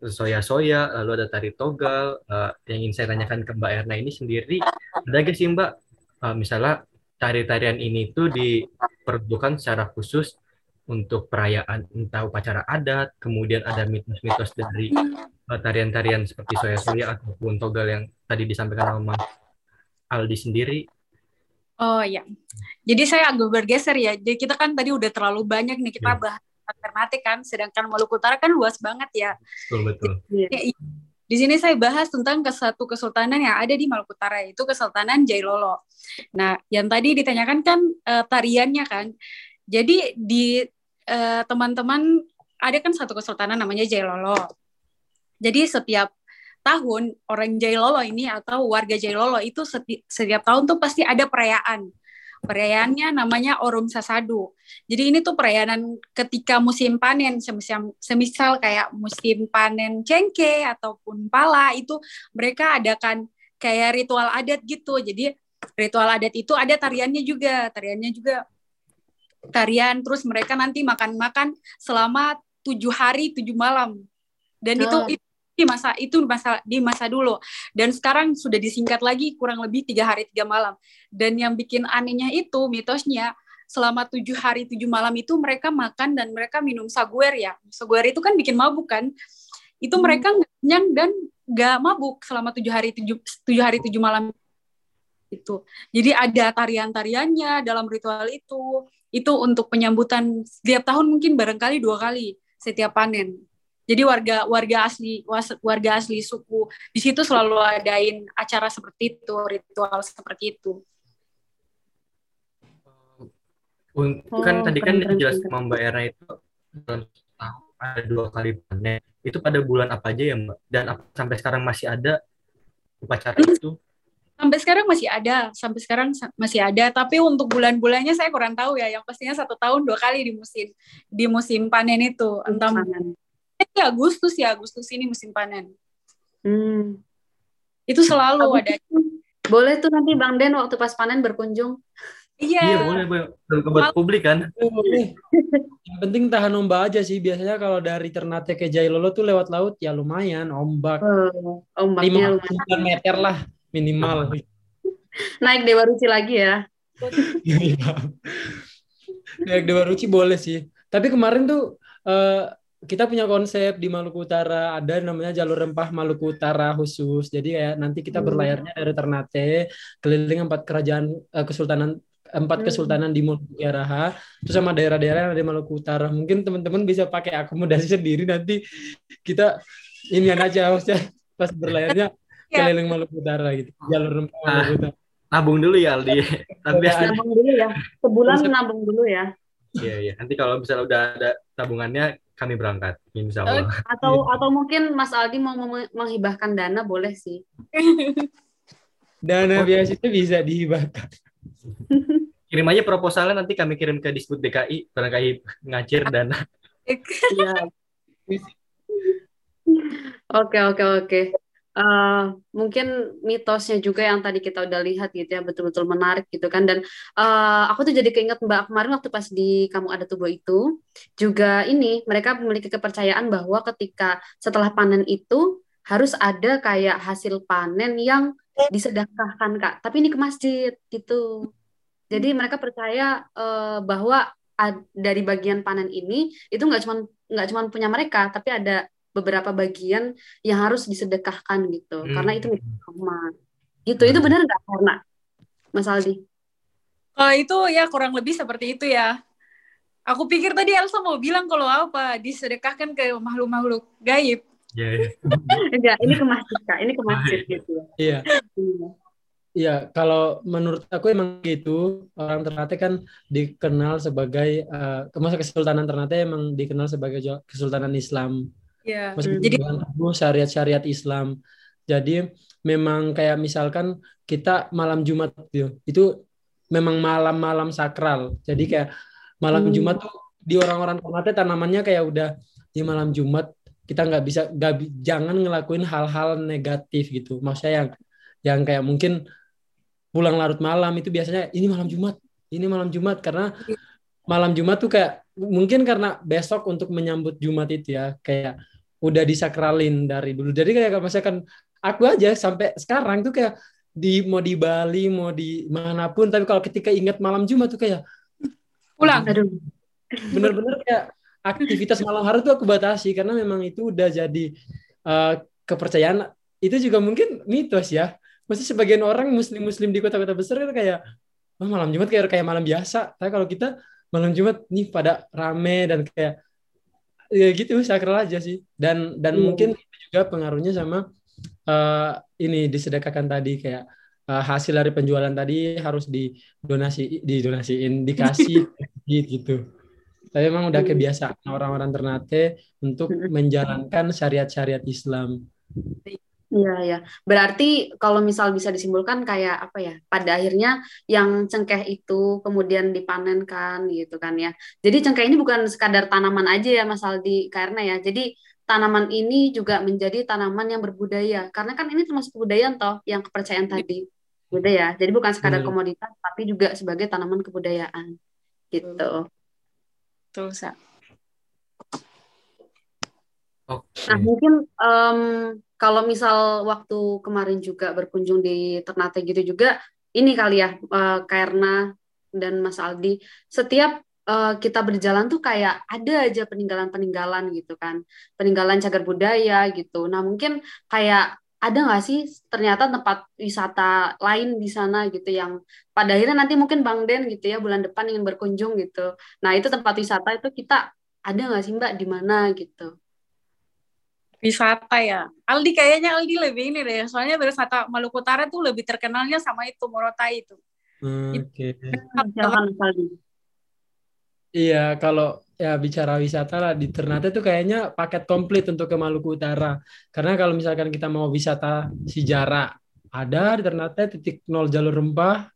soya-soya, lalu ada tari togal. Eh, yang ingin saya tanyakan ke Mbak Erna ini sendiri, ada gak sih Mbak, eh, misalnya tari-tarian ini tuh diperuntukkan secara khusus untuk perayaan entah upacara adat, kemudian ada mitos-mitos dari eh, tarian-tarian seperti soya-soya ataupun togal yang tadi disampaikan sama Aldi sendiri. Oh iya. Jadi saya agak bergeser ya. Jadi kita kan tadi udah terlalu banyak nih kita Iya. bahas alternatif kan, sedangkan Maluku Utara kan luas banget ya. Betul betul. Di sini saya bahas tentang ke satu kesultanan yang ada di Maluku Utara, yaitu Kesultanan Jailolo. Nah, yang tadi ditanyakan kan eh, tariannya kan. Jadi di eh, teman-teman ada kan satu kesultanan namanya Jailolo. Jadi setiap tahun orang Jailolo ini atau warga Jailolo itu seti- setiap tahun tuh pasti ada perayaan. Perayaannya namanya Orum Sasadu. Jadi ini tuh perayaan ketika musim panen, semisal, semisal kayak musim panen cengkeh ataupun pala itu mereka adakan kayak ritual adat gitu. Jadi ritual adat itu ada tariannya juga, tariannya juga tarian. Terus mereka nanti makan-makan selama tujuh hari tujuh malam. Dan itu Oh. itu di masa itu masa di masa dulu. Dan sekarang sudah disingkat lagi kurang lebih tiga hari tiga malam. Dan yang bikin anehnya itu mitosnya selama tujuh hari tujuh malam itu mereka makan dan mereka minum saguer ya. Saguer itu kan bikin mabuk kan? Itu Hmm. mereka kenyang dan nggak mabuk selama tujuh hari tujuh tujuh hari tujuh malam itu. Jadi ada tarian-tariannya dalam ritual itu. Itu untuk penyambutan setiap tahun mungkin barangkali dua kali setiap panen jadi warga warga asli warga asli suku di situ selalu adain acara seperti itu ritual seperti itu Un- Oh, kan tadi kan keren. sama Mbak Era itu dalam setahun ada dua kali panen. Itu pada bulan apa aja ya Mbak? Dan sampai sekarang masih ada upacara itu? sampai sekarang masih ada sampai sekarang masih ada tapi untuk bulan-bulannya saya kurang tahu ya yang pastinya satu tahun dua kali di musim di musim panen itu entah Panen. Agustus ya Agustus ini musim panen Hmm. itu selalu Agustus. ada Boleh tuh nanti Bang Den waktu pas panen berkunjung. Iya iya boleh Mbak. Buat- Buat publik kan? Boleh. Yang penting tahan ombak aja sih. Biasanya kalau dari Ternate ke Jailolo tuh lewat laut ya lumayan ombak Oh, ombaknya 5 lumayan. meter lah minimal. Naik Dewa Ruci lagi ya. naik Dewa Ruci boleh sih. Tapi kemarin tuh uh, kita punya konsep di Maluku Utara ada namanya jalur rempah Maluku Utara khusus. Jadi ya nanti kita Hmm. berlayarnya dari Ternate keliling empat kerajaan uh, kesultanan empat Hmm. kesultanan di Maluku Utara terus sama daerah-daerah yang ada di Maluku Utara. Mungkin teman-teman bisa pakai akomodasi sendiri nanti kita ini aja maksudnya pas berlayarnya Ya. keliling Maluku Utara gitu. Jalur rempah Ah. Maluku Utara. Nabung dulu ya Aldi. Tapi Nabung dulu ya. Sebulan nabung dulu ya. Iya, iya. Nanti kalau misalnya udah ada tabungannya, kami berangkat. Insya Allah. Atau atau mungkin Mas Aldi mau menghibahkan dana boleh sih. Dana biasa itu bisa dihibahkan. Kirim aja proposalnya nanti kami kirim ke Disbud DKI. Barangkali ngacir dana. Iya. Oke oke oke. Eh, mungkin mitosnya juga yang tadi kita udah lihat gitu ya betul-betul menarik gitu kan. Dan eh, aku tuh jadi keinget Mbak kemarin waktu pas di kamu ada tubuh itu juga ini mereka memiliki kepercayaan bahwa ketika setelah panen itu harus ada kayak hasil panen yang disedekahkan Kak. Tapi ini ke masjid gitu. Jadi mereka percaya eh, bahwa ad- dari bagian panen ini itu nggak cuma nggak cuma punya mereka tapi ada beberapa bagian yang harus disedekahkan gitu Hmm. karena itu milik umat gitu itu benar nggak karena Mas Aldi Kalau itu ya kurang lebih seperti itu ya. Aku pikir tadi Elsa mau bilang kalau apa disedekahkan ke makhluk-makhluk gaib. Iya, iya. enggak ini ke masjid kak ini ke masjid gitu ya Iya. Iya. Iya, kalau menurut aku emang gitu. Orang Ternate kan dikenal sebagai eh masa Kesultanan Ternate emang dikenal sebagai Kesultanan Islam. Ya. Meskipun Jadi teguh syariat-syariat Islam. Jadi memang kayak misalkan kita malam Jumat gitu, itu memang malam-malam sakral. Jadi kayak malam Hmm. Jumat tuh di orang-orang Ternate tanamannya kayak udah di malam Jumat kita nggak bisa nggak bi- jangan ngelakuin hal-hal negatif gitu. Maksudnya yang yang kayak mungkin pulang larut malam itu biasanya ini malam Jumat, ini malam Jumat karena malam Jumat tuh kayak mungkin karena besok untuk menyambut Jumat itu ya kayak udah disakralin dari dulu. Jadi kayak misalkan aku aja sampai sekarang tuh kayak di mau di Bali mau di mana pun tapi kalau ketika ingat malam Jumat tuh kayak pulang. bener-bener kayak aktivitas malam hari tuh aku batasi karena memang itu udah jadi eh, kepercayaan. Itu juga mungkin mitos ya. Masih sebagian orang muslim-muslim di kota-kota besar itu kayak "Wah, malam Jumat kayak kayak malam biasa. Tapi kalau kita malam Jumat nih pada rame dan kayak ya gitu sakral aja sih dan dan Iya. mungkin juga pengaruhnya sama eh, ini disedekahkan tadi kayak eh, hasil dari penjualan tadi harus didonasi didonasiin dikasih gitu tapi memang udah Hmm. kebiasaan orang-orang Ternate untuk Hmm. menjalankan syariat-syariat Islam Iya, ya. Berarti kalau misal bisa disimpulkan kayak apa ya? Pada akhirnya yang cengkeh itu kemudian dipanenkan gitu kan ya. Jadi cengkeh ini bukan sekadar tanaman aja ya Mas Aldi karena ya. Jadi tanaman ini juga menjadi tanaman yang berbudaya. Karena kan ini termasuk kebudayaan toh yang kepercayaan tadi. Gitu ya. Jadi bukan sekadar komoditas tapi juga sebagai tanaman kebudayaan. Gitu. Betul, Sa. Oke. Nah, mungkin em, kalau misal waktu kemarin juga berkunjung di Ternate gitu juga, ini kali ya, eh, karena dan Mas Aldi, setiap eh, kita berjalan tuh kayak ada aja peninggalan-peninggalan gitu kan, peninggalan cagar budaya gitu. Nah, mungkin kayak ada nggak sih ternyata tempat wisata lain di sana gitu yang pada akhirnya nanti mungkin Bang Den gitu ya bulan depan ingin berkunjung gitu. Nah, itu tempat wisata itu kita ada nggak sih Mbak di mana gitu? Wisata ya. Aldi kayaknya Aldi lebih ini deh. Soalnya wisata Maluku Utara tuh lebih terkenalnya sama itu Morotai itu. Oke. Aldi. Iya, kalau ya bicara wisata lah di Ternate tuh kayaknya paket komplit untuk ke Maluku Utara. Karena kalau misalkan kita mau wisata sejarah, ada di Ternate titik nol jalur rempah.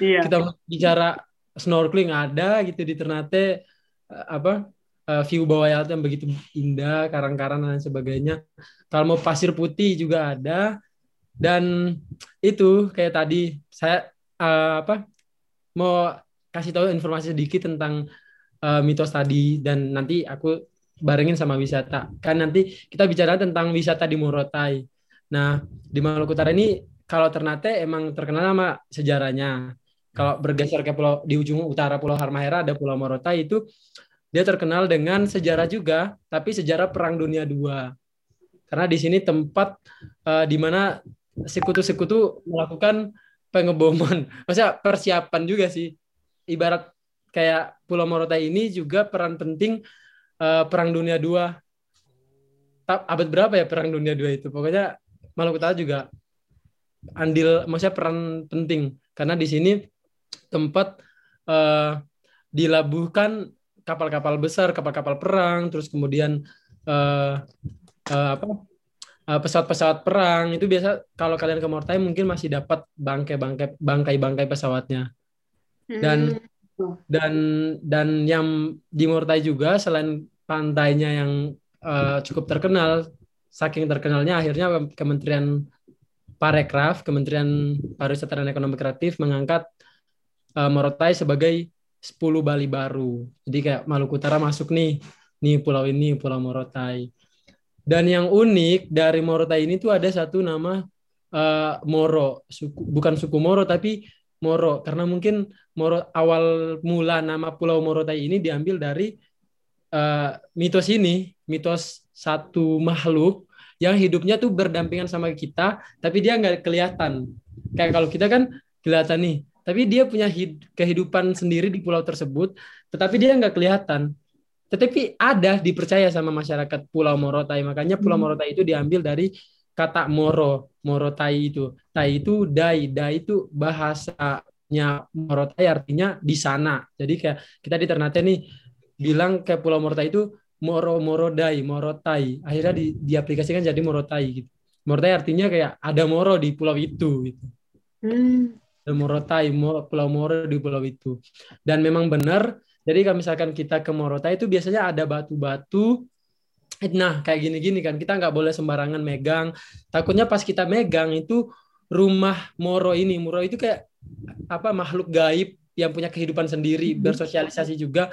Iya. Kita mau bicara snorkeling ada gitu di Ternate eh, apa eh, view bawah laut yang begitu indah, karang-karang dan sebagainya. Kalau mau pasir putih juga ada. Dan itu kayak tadi saya eh, apa mau kasih tahu informasi sedikit tentang eh, mitos tadi dan nanti aku barengin sama wisata. Kan nanti kita bicara tentang wisata di Morotai. Nah, di Maluku Utara ini kalau Ternate emang terkenal sama sejarahnya. kalau bergeser ke pulau di ujung utara Pulau Halmahera ada Pulau Morotai itu dia terkenal dengan sejarah juga, tapi sejarah Perang Dunia II. Karena di sini tempat uh, di mana sekutu-sekutu melakukan pengeboman, maksudnya persiapan juga sih. Ibarat kayak Pulau Morotai ini juga peran penting uh, Perang Dunia II. Abad berapa ya Perang Dunia II itu? Pokoknya Maluku Utara juga andil, maksudnya peran penting karena di sini tempat uh, dilabuhkan kapal-kapal besar, kapal-kapal perang, terus kemudian uh, uh, apa pesawat-pesawat perang itu biasa kalau kalian ke Mortai mungkin masih dapat bangkai-bangkai bangkai-bangkai pesawatnya dan hmm. dan dan yang di Mortai juga selain pantainya yang uh, cukup terkenal saking terkenalnya akhirnya Kementerian Parekraf Kementerian Pariwisata dan Ekonomi Kreatif mengangkat uh, Morotai sebagai 10 Bali baru. Jadi kayak Maluku Utara masuk nih, nih pulau ini Pulau Morotai. Dan yang unik dari Morotai ini tuh ada satu nama uh, Moro, suku, bukan suku Moro tapi Moro karena mungkin Moro awal mula nama Pulau Morotai ini diambil dari uh, mitos ini, mitos satu makhluk yang hidupnya tuh berdampingan sama kita, tapi dia nggak kelihatan. Kayak kalau kita kan kelihatan nih, tapi dia punya kehidupan sendiri di pulau tersebut, tetapi dia nggak kelihatan. Tetapi ada dipercaya sama masyarakat Pulau Morotai. Makanya Pulau hmm. Morotai itu diambil dari kata Moro, Morotai itu. Tai itu dai, dai itu bahasanya Morotai artinya di sana. Jadi kayak kita di Ternate nih bilang ke Pulau Morotai itu Moro Morodai, Morotai. Akhirnya di, diaplikasikan jadi Morotai gitu. Morotai artinya kayak ada Moro di pulau itu gitu. Hmm. Morotai, Pulau Moro di pulau itu. Dan memang benar, jadi kalau misalkan kita ke Morotai itu biasanya ada batu-batu. Nah, kayak gini-gini kan, kita nggak boleh sembarangan megang. Takutnya pas kita megang itu rumah Moro ini, Moro itu kayak apa makhluk gaib yang punya kehidupan sendiri, hmm. bersosialisasi juga.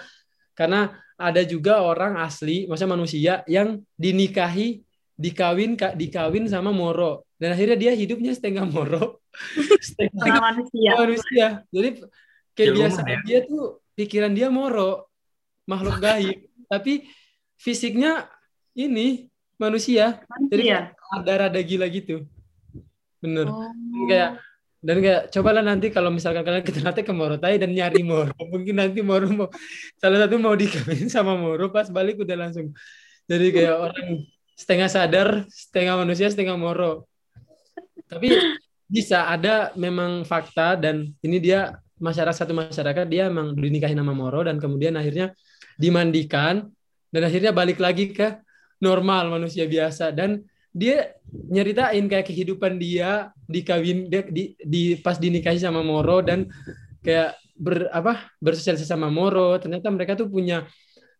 Karena ada juga orang asli, maksudnya manusia yang dinikahi, dikawin, dikawin sama Moro. Dan akhirnya dia hidupnya setengah Moro, setengah manusia. manusia. Jadi kayak biasa ya. dia tuh pikiran dia Moro, makhluk gaib, tapi fisiknya ini manusia. manusia. Jadi ada rada gila gitu. Bener. Oh. Kayak dan kayak cobalah nanti kalau misalkan kalian ke nanti ke Morotai dan nyari Moro mungkin nanti Moro mau salah satu mau dikawin sama Moro pas balik udah langsung jadi kayak orang setengah sadar setengah manusia setengah Moro tapi bisa ada memang fakta dan ini dia masyarakat satu masyarakat dia memang dinikahi nama Moro dan kemudian akhirnya dimandikan dan akhirnya balik lagi ke normal manusia biasa. Dan dia nyeritain kayak kehidupan dia dikawin dia di, di pas dinikahi sama Moro dan kayak ber apa bersosialisasi sama Moro. Ternyata mereka tuh punya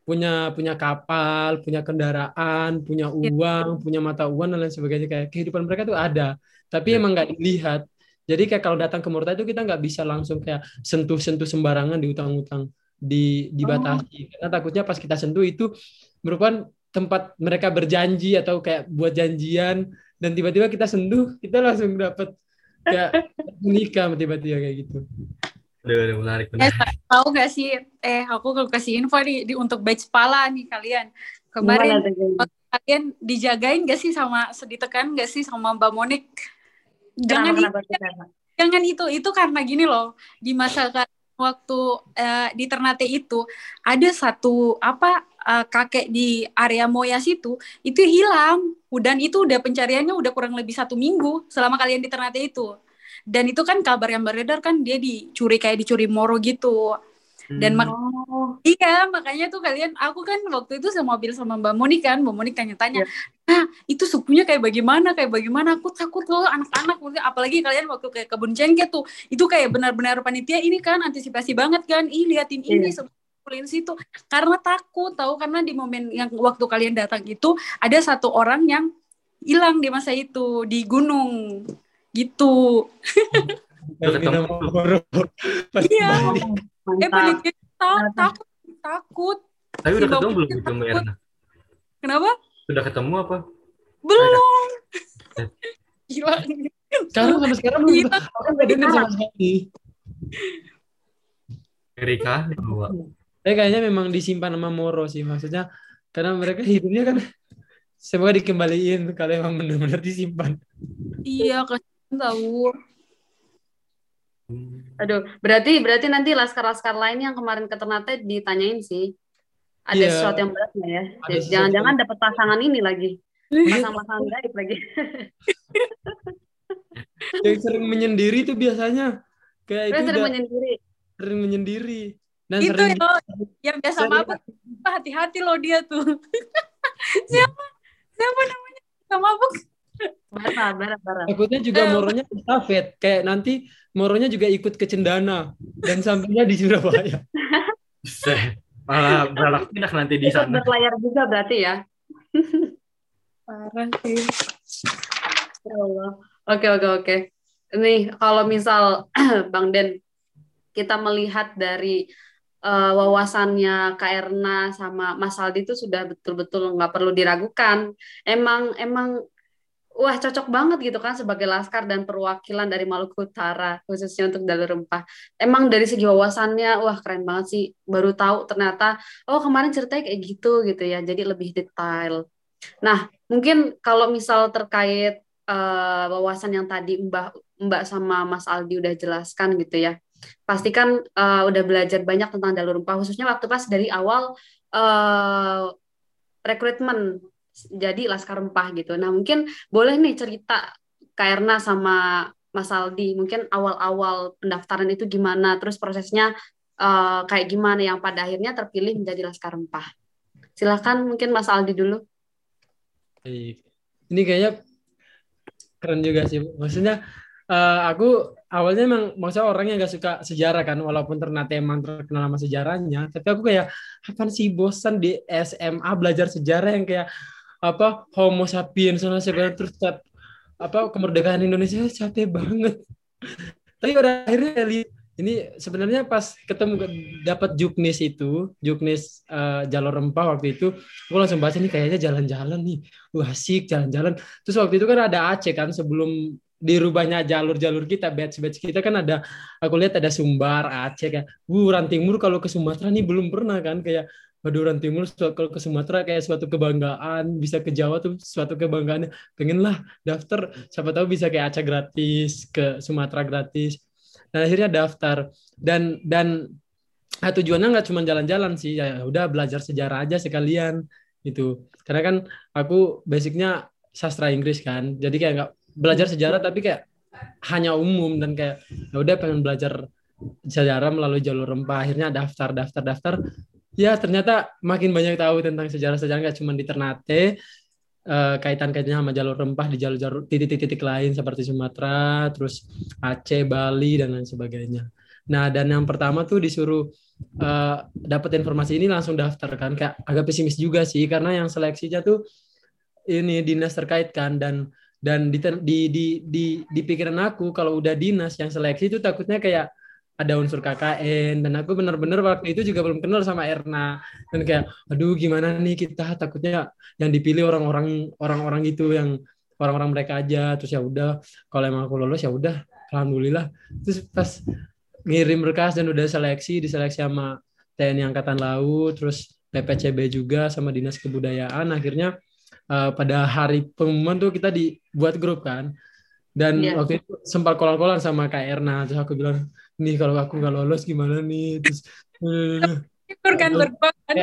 punya punya kapal, punya kendaraan, punya iya. uang, punya mata uang dan lain sebagainya. Kayak kehidupan mereka tuh ada tapi yeah. emang nggak dilihat jadi kayak kalau datang ke Murta itu kita nggak bisa langsung kayak sentuh-sentuh sembarangan di utang-utang di dibatasi oh. karena takutnya pas kita sentuh itu merupakan tempat mereka berjanji atau kayak buat janjian dan tiba-tiba kita sentuh kita langsung dapat kayak menikah tiba-tiba kayak gitu. Udah, menarik, menarik. Eh, tahu gak sih, eh aku kalau kasih info nih di, untuk batch pala nih kalian. Kemarin kalian dijagain gak sih sama seditekan gak sih sama Mbak Monik? Jangan kenapa, itu, kenapa? jangan itu itu karena gini loh di masa waktu uh, di Ternate itu ada satu apa uh, kakek di area Moyas itu itu hilang. Dan itu udah pencariannya udah kurang lebih satu minggu selama kalian di Ternate itu. Dan itu kan kabar yang beredar kan dia dicuri kayak dicuri Moro gitu dan mak oh. iya makanya tuh kalian aku kan waktu itu sama mobil sama Mbak Moni kan Mbak Moni tanya-tanya yeah. nah itu sukunya kayak bagaimana kayak bagaimana aku takut loh anak-anak apalagi kalian waktu kayak kebun cengkeh tuh itu kayak benar-benar panitia ini kan antisipasi banget kan ih liatin yeah. ini iya. situ karena takut tahu karena di momen yang waktu kalian datang itu ada satu orang yang hilang di masa itu di gunung gitu. Iya. Eh panitia takut, takut, takut. Tapi udah ketemu belum itu Mbak Erna? Kenapa? Sudah ketemu apa? Belum. Gila. Sekarang sampai sekarang belum. Orang gak dengar sama sekali. Erika bawa. Tapi kayaknya memang disimpan sama Moro sih maksudnya karena mereka hidupnya kan semoga dikembaliin kalau emang benar-benar disimpan. Iya, kasihan tahu. Aduh, berarti berarti nanti laskar-laskar lain yang kemarin ke Ternate ditanyain sih. Ada Iya. sesuatu yang berat nggak ya? Jangan-jangan dapat pasangan ini lagi. Pasang-pasangan gaib lagi. Yang sering menyendiri itu biasanya kayak itu Terus sering udah menyendiri. sering menyendiri dan Itu sering ya, yang biasa sering- mabuk. Hati-hati loh dia tuh. siapa? Siapa namanya? Yang mabuk? Bara, bara, bara. takutnya juga Eh. moronya estafet kayak nanti moronya juga ikut ke Cendana dan sampingnya di Surabaya. Malah beralak pindah nanti di Ikut sana. berlayar juga berarti ya. Parah sih. Ya Allah. Oke, oke, oke. Nih, kalau misal Bang Den, kita melihat dari eh, wawasannya Kak Erna sama Mas Aldi itu sudah betul-betul nggak perlu diragukan. Emang, emang, wah cocok banget gitu kan sebagai laskar dan perwakilan dari Maluku Utara, khususnya untuk Jalur Rempah. Emang dari segi wawasannya, wah keren banget sih. Baru tahu ternyata, oh kemarin ceritanya kayak gitu gitu ya. Jadi lebih detail. Nah, mungkin kalau misal terkait eh, wawasan yang tadi Mbak Mbak sama Mas Aldi udah jelaskan gitu ya. Pasti kan eh, udah belajar banyak tentang jalur rempah khususnya waktu pas dari awal eh, rekrutmen jadi laskar rempah gitu. Nah, mungkin boleh nih cerita Kak Erna sama Mas Aldi, mungkin awal-awal pendaftaran itu gimana, terus prosesnya eh, kayak gimana yang pada akhirnya terpilih menjadi laskar rempah. Silakan mungkin Mas Aldi dulu. Ini kayaknya keren juga sih. Maksudnya eh, aku awalnya emang maksudnya orangnya gak suka sejarah kan, walaupun Ternate emang terkenal sama sejarahnya, tapi aku kayak apa sih bosan di SMA belajar sejarah yang kayak apa Homo sapiens dan sebagainya terus cap- apa kemerdekaan Indonesia capek banget. Tapi pada akhirnya ini sebenarnya pas ketemu dapat Juknis itu, Juknis eh, jalur rempah waktu itu, aku langsung baca nih kayaknya jalan-jalan nih wah asik jalan-jalan. Terus waktu itu kan ada Aceh kan sebelum dirubahnya jalur-jalur kita, batch-batch kita kan ada, aku lihat ada Sumbar, Aceh kan. Wuh, Rantimur kalau ke Sumatera nih belum pernah kan kayak Waduh, Rantimur su- kalau ke Sumatera kayak suatu kebanggaan, bisa ke Jawa tuh suatu kebanggaan. Pengen lah daftar, siapa tahu bisa kayak Aceh gratis, ke Sumatera gratis. Dan akhirnya daftar. Dan dan ah, tujuannya nggak cuma jalan-jalan sih, ya udah belajar sejarah aja sekalian itu karena kan aku basicnya sastra Inggris kan jadi kayak nggak belajar sejarah tapi kayak hanya umum dan kayak ya udah pengen belajar sejarah melalui jalur rempah akhirnya daftar daftar daftar ya ternyata makin banyak tahu tentang sejarah-sejarah nggak cuma di Ternate eh, kaitan-kaitannya sama jalur rempah di jalur-jalur titik-titik lain seperti Sumatera terus Aceh Bali dan lain sebagainya. Nah dan yang pertama tuh disuruh eh, dapat informasi ini langsung daftar kan kayak agak pesimis juga sih karena yang seleksinya tuh ini dinas terkait kan dan dan di di di di, di pikiran aku kalau udah dinas yang seleksi itu takutnya kayak ada unsur KKN dan aku benar-benar waktu itu juga belum kenal sama Erna. Dan kayak aduh gimana nih kita? Takutnya yang dipilih orang-orang orang-orang itu yang orang-orang mereka aja. Terus ya udah kalau emang aku lolos ya udah alhamdulillah. Terus pas ngirim berkas dan udah seleksi diseleksi sama TNI Angkatan Laut terus PPCB juga sama Dinas Kebudayaan akhirnya eh, pada hari pengumuman tuh kita dibuat grup kan. Dan Iya. waktu itu sempat kolan-kolan sama Kak Erna. Terus aku bilang nih kalau aku nggak lolos gimana nih? Terus eh, Syukur kan berbangan.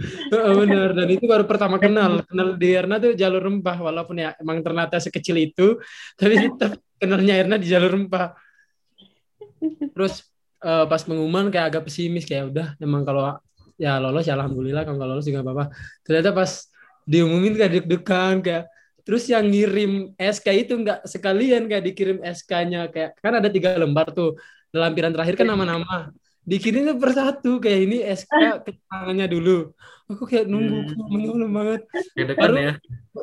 Heeh, benar dan itu baru pertama kenal. Kenal di Erna tuh jalur rempah. Walaupun ya emang ternyata sekecil itu tapi tetap kenalnya Erna di jalur rempah. Terus eh, pas pengumuman kayak agak pesimis. Kayak udah emang kalau ya lolos ya alhamdulillah. Kalau nggak lolos juga apa-apa. Ternyata pas diumumin kayak deg-degan kayak terus yang ngirim SK itu nggak sekalian. Kayak dikirim SK-nya kayak kan ada tiga lembar tuh lampiran terakhir kan nama-nama. Dikirimnya per satu kayak ini SK keterangannya dulu. Aku kayak nunggu Hmm. menunggu banget. Baru- ya.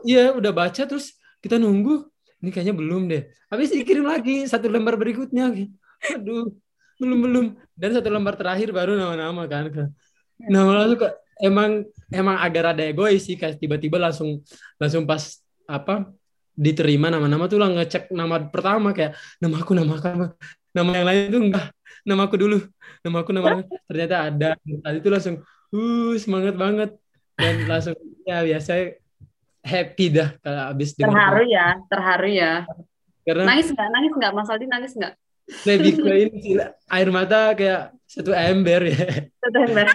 iya udah baca terus kita nunggu. Ini kayaknya belum deh. Habis dikirim lagi satu lembar berikutnya. Aduh belum belum. Dan satu lembar terakhir baru nama-nama kan nama langsung kok emang emang agak rada egois sih kayak tiba-tiba langsung langsung pas apa diterima nama-nama tuh lah ngecek nama pertama kayak nama aku nama aku nama, yang lain tuh enggak nama aku dulu nama aku nama ternyata ada tadi itu langsung uh semangat banget dan langsung ya biasa happy dah kalau habis dengar Terharu ya, terharu ya. karena Nangis nggak? Nangis nggak? Mas Aldi nangis nggak? lebih ke ini air mata kayak satu ember ya September.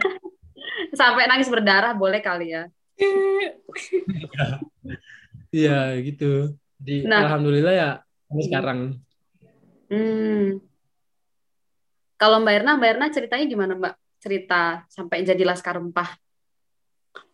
Sampai nangis berdarah boleh kali ya. Iya gitu jadi Nah. alhamdulillah ya sekarang Hmm. Kalau Mbak Erna, Mbak Erna ceritanya gimana Mbak? Cerita sampai jadi Laskar Rempah.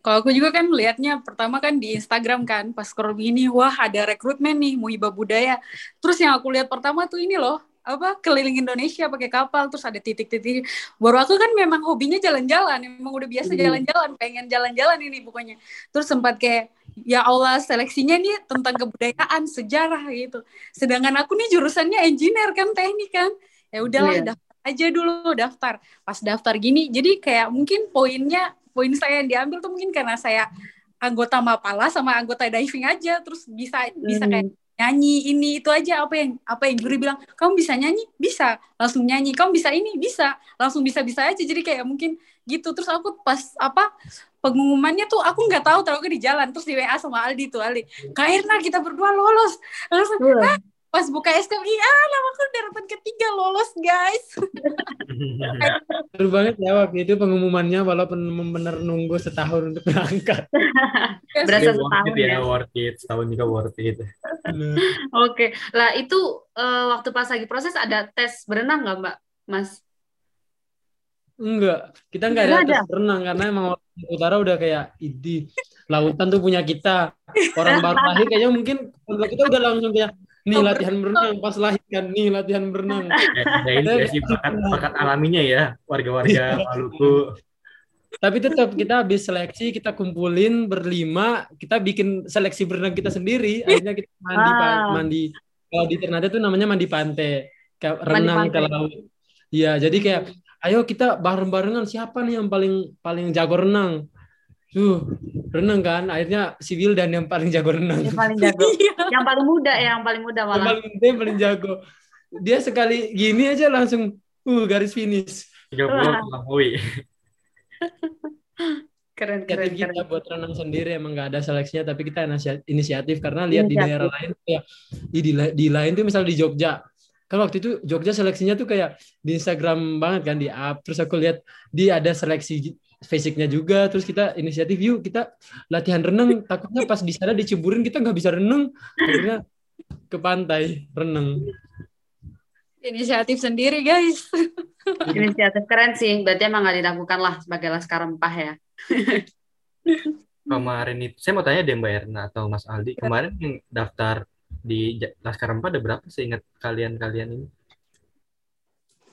Kalau aku juga kan lihatnya pertama kan di Instagram kan pas scroll gini wah ada rekrutmen nih Muiba Budaya. Terus yang aku lihat pertama tuh ini loh apa keliling Indonesia pakai kapal terus ada titik-titik. Baru aku kan memang hobinya jalan-jalan, memang udah biasa Hmm. jalan-jalan, pengen jalan-jalan ini pokoknya. Terus sempat kayak ya Allah seleksinya nih tentang kebudayaan, sejarah gitu. Sedangkan aku nih jurusannya engineer kan teknik kan. Ya udahlah Iya. daftar aja dulu daftar. Pas daftar gini jadi kayak mungkin poinnya poin saya yang diambil tuh mungkin karena saya anggota Mapala sama anggota diving aja terus bisa bisa kayak Hmm. nyanyi ini itu aja apa yang apa yang guru bilang kamu bisa nyanyi bisa langsung nyanyi kamu bisa ini bisa langsung bisa bisa aja jadi kayak mungkin gitu terus aku pas apa pengumumannya tuh aku nggak tahu tahu di jalan terus di WA sama Aldi tuh Aldi Kak Erna kita berdua lolos langsung Wah. pas buka SKM iya namaku darapan ketiga lolos guys seru banget ya waktu itu pengumumannya walaupun benar nunggu setahun untuk berangkat Berasa Tapi worth setahun it ya, ya. worth it. Setahun juga worth it. Oke, lah itu eh, waktu pas lagi proses ada tes berenang nggak Mbak, Mas? Enggak, kita nggak ada ada. tes berenang karena emang utara udah kayak idi lautan tuh punya kita. Orang baru lahir kayaknya mungkin kita udah langsung kayak nih latihan berenang pas lahir kan nih latihan berenang. Ya, ya ini ya sih bakat, bakat alaminya ya warga-warga Maluku. Tapi tetap kita habis seleksi kita kumpulin berlima, kita bikin seleksi berenang kita sendiri. Akhirnya kita mandi Ah. mandi kalau di Ternate tuh namanya mandi pantai, kayak Mandi renang ke pantai. laut. Iya, jadi kayak ayo kita bareng-barengan siapa nih yang paling paling jago renang? Tuh, renang kan. Akhirnya si Wildan yang paling jago renang. Yang paling jago. Iya. yang paling muda ya, yang paling muda Yang malah. paling dia paling jago. Dia sekali gini aja langsung uh garis finish. 30 melampaui. Keren, keren, keren. kita buat renang sendiri emang nggak ada seleksinya tapi kita inisia- inisiatif karena lihat di Inisiatif. daerah lain kayak di, di, di lain tuh misal di Jogja kan waktu itu Jogja seleksinya tuh kayak di Instagram banget kan di up. Terus aku lihat di ada seleksi fisiknya juga. Terus kita inisiatif yuk kita latihan renang takutnya pas di sana diceburin kita nggak bisa renang akhirnya ke pantai renang inisiatif sendiri guys. Inisiatif keren sih. Berarti emang nggak dilakukan lah sebagai Laskar Rempah ya. Kemarin itu, saya mau tanya deh Mbak Erna atau Mas Aldi, kemarin yang daftar di Laskar Empat ada berapa sih ingat kalian-kalian ini?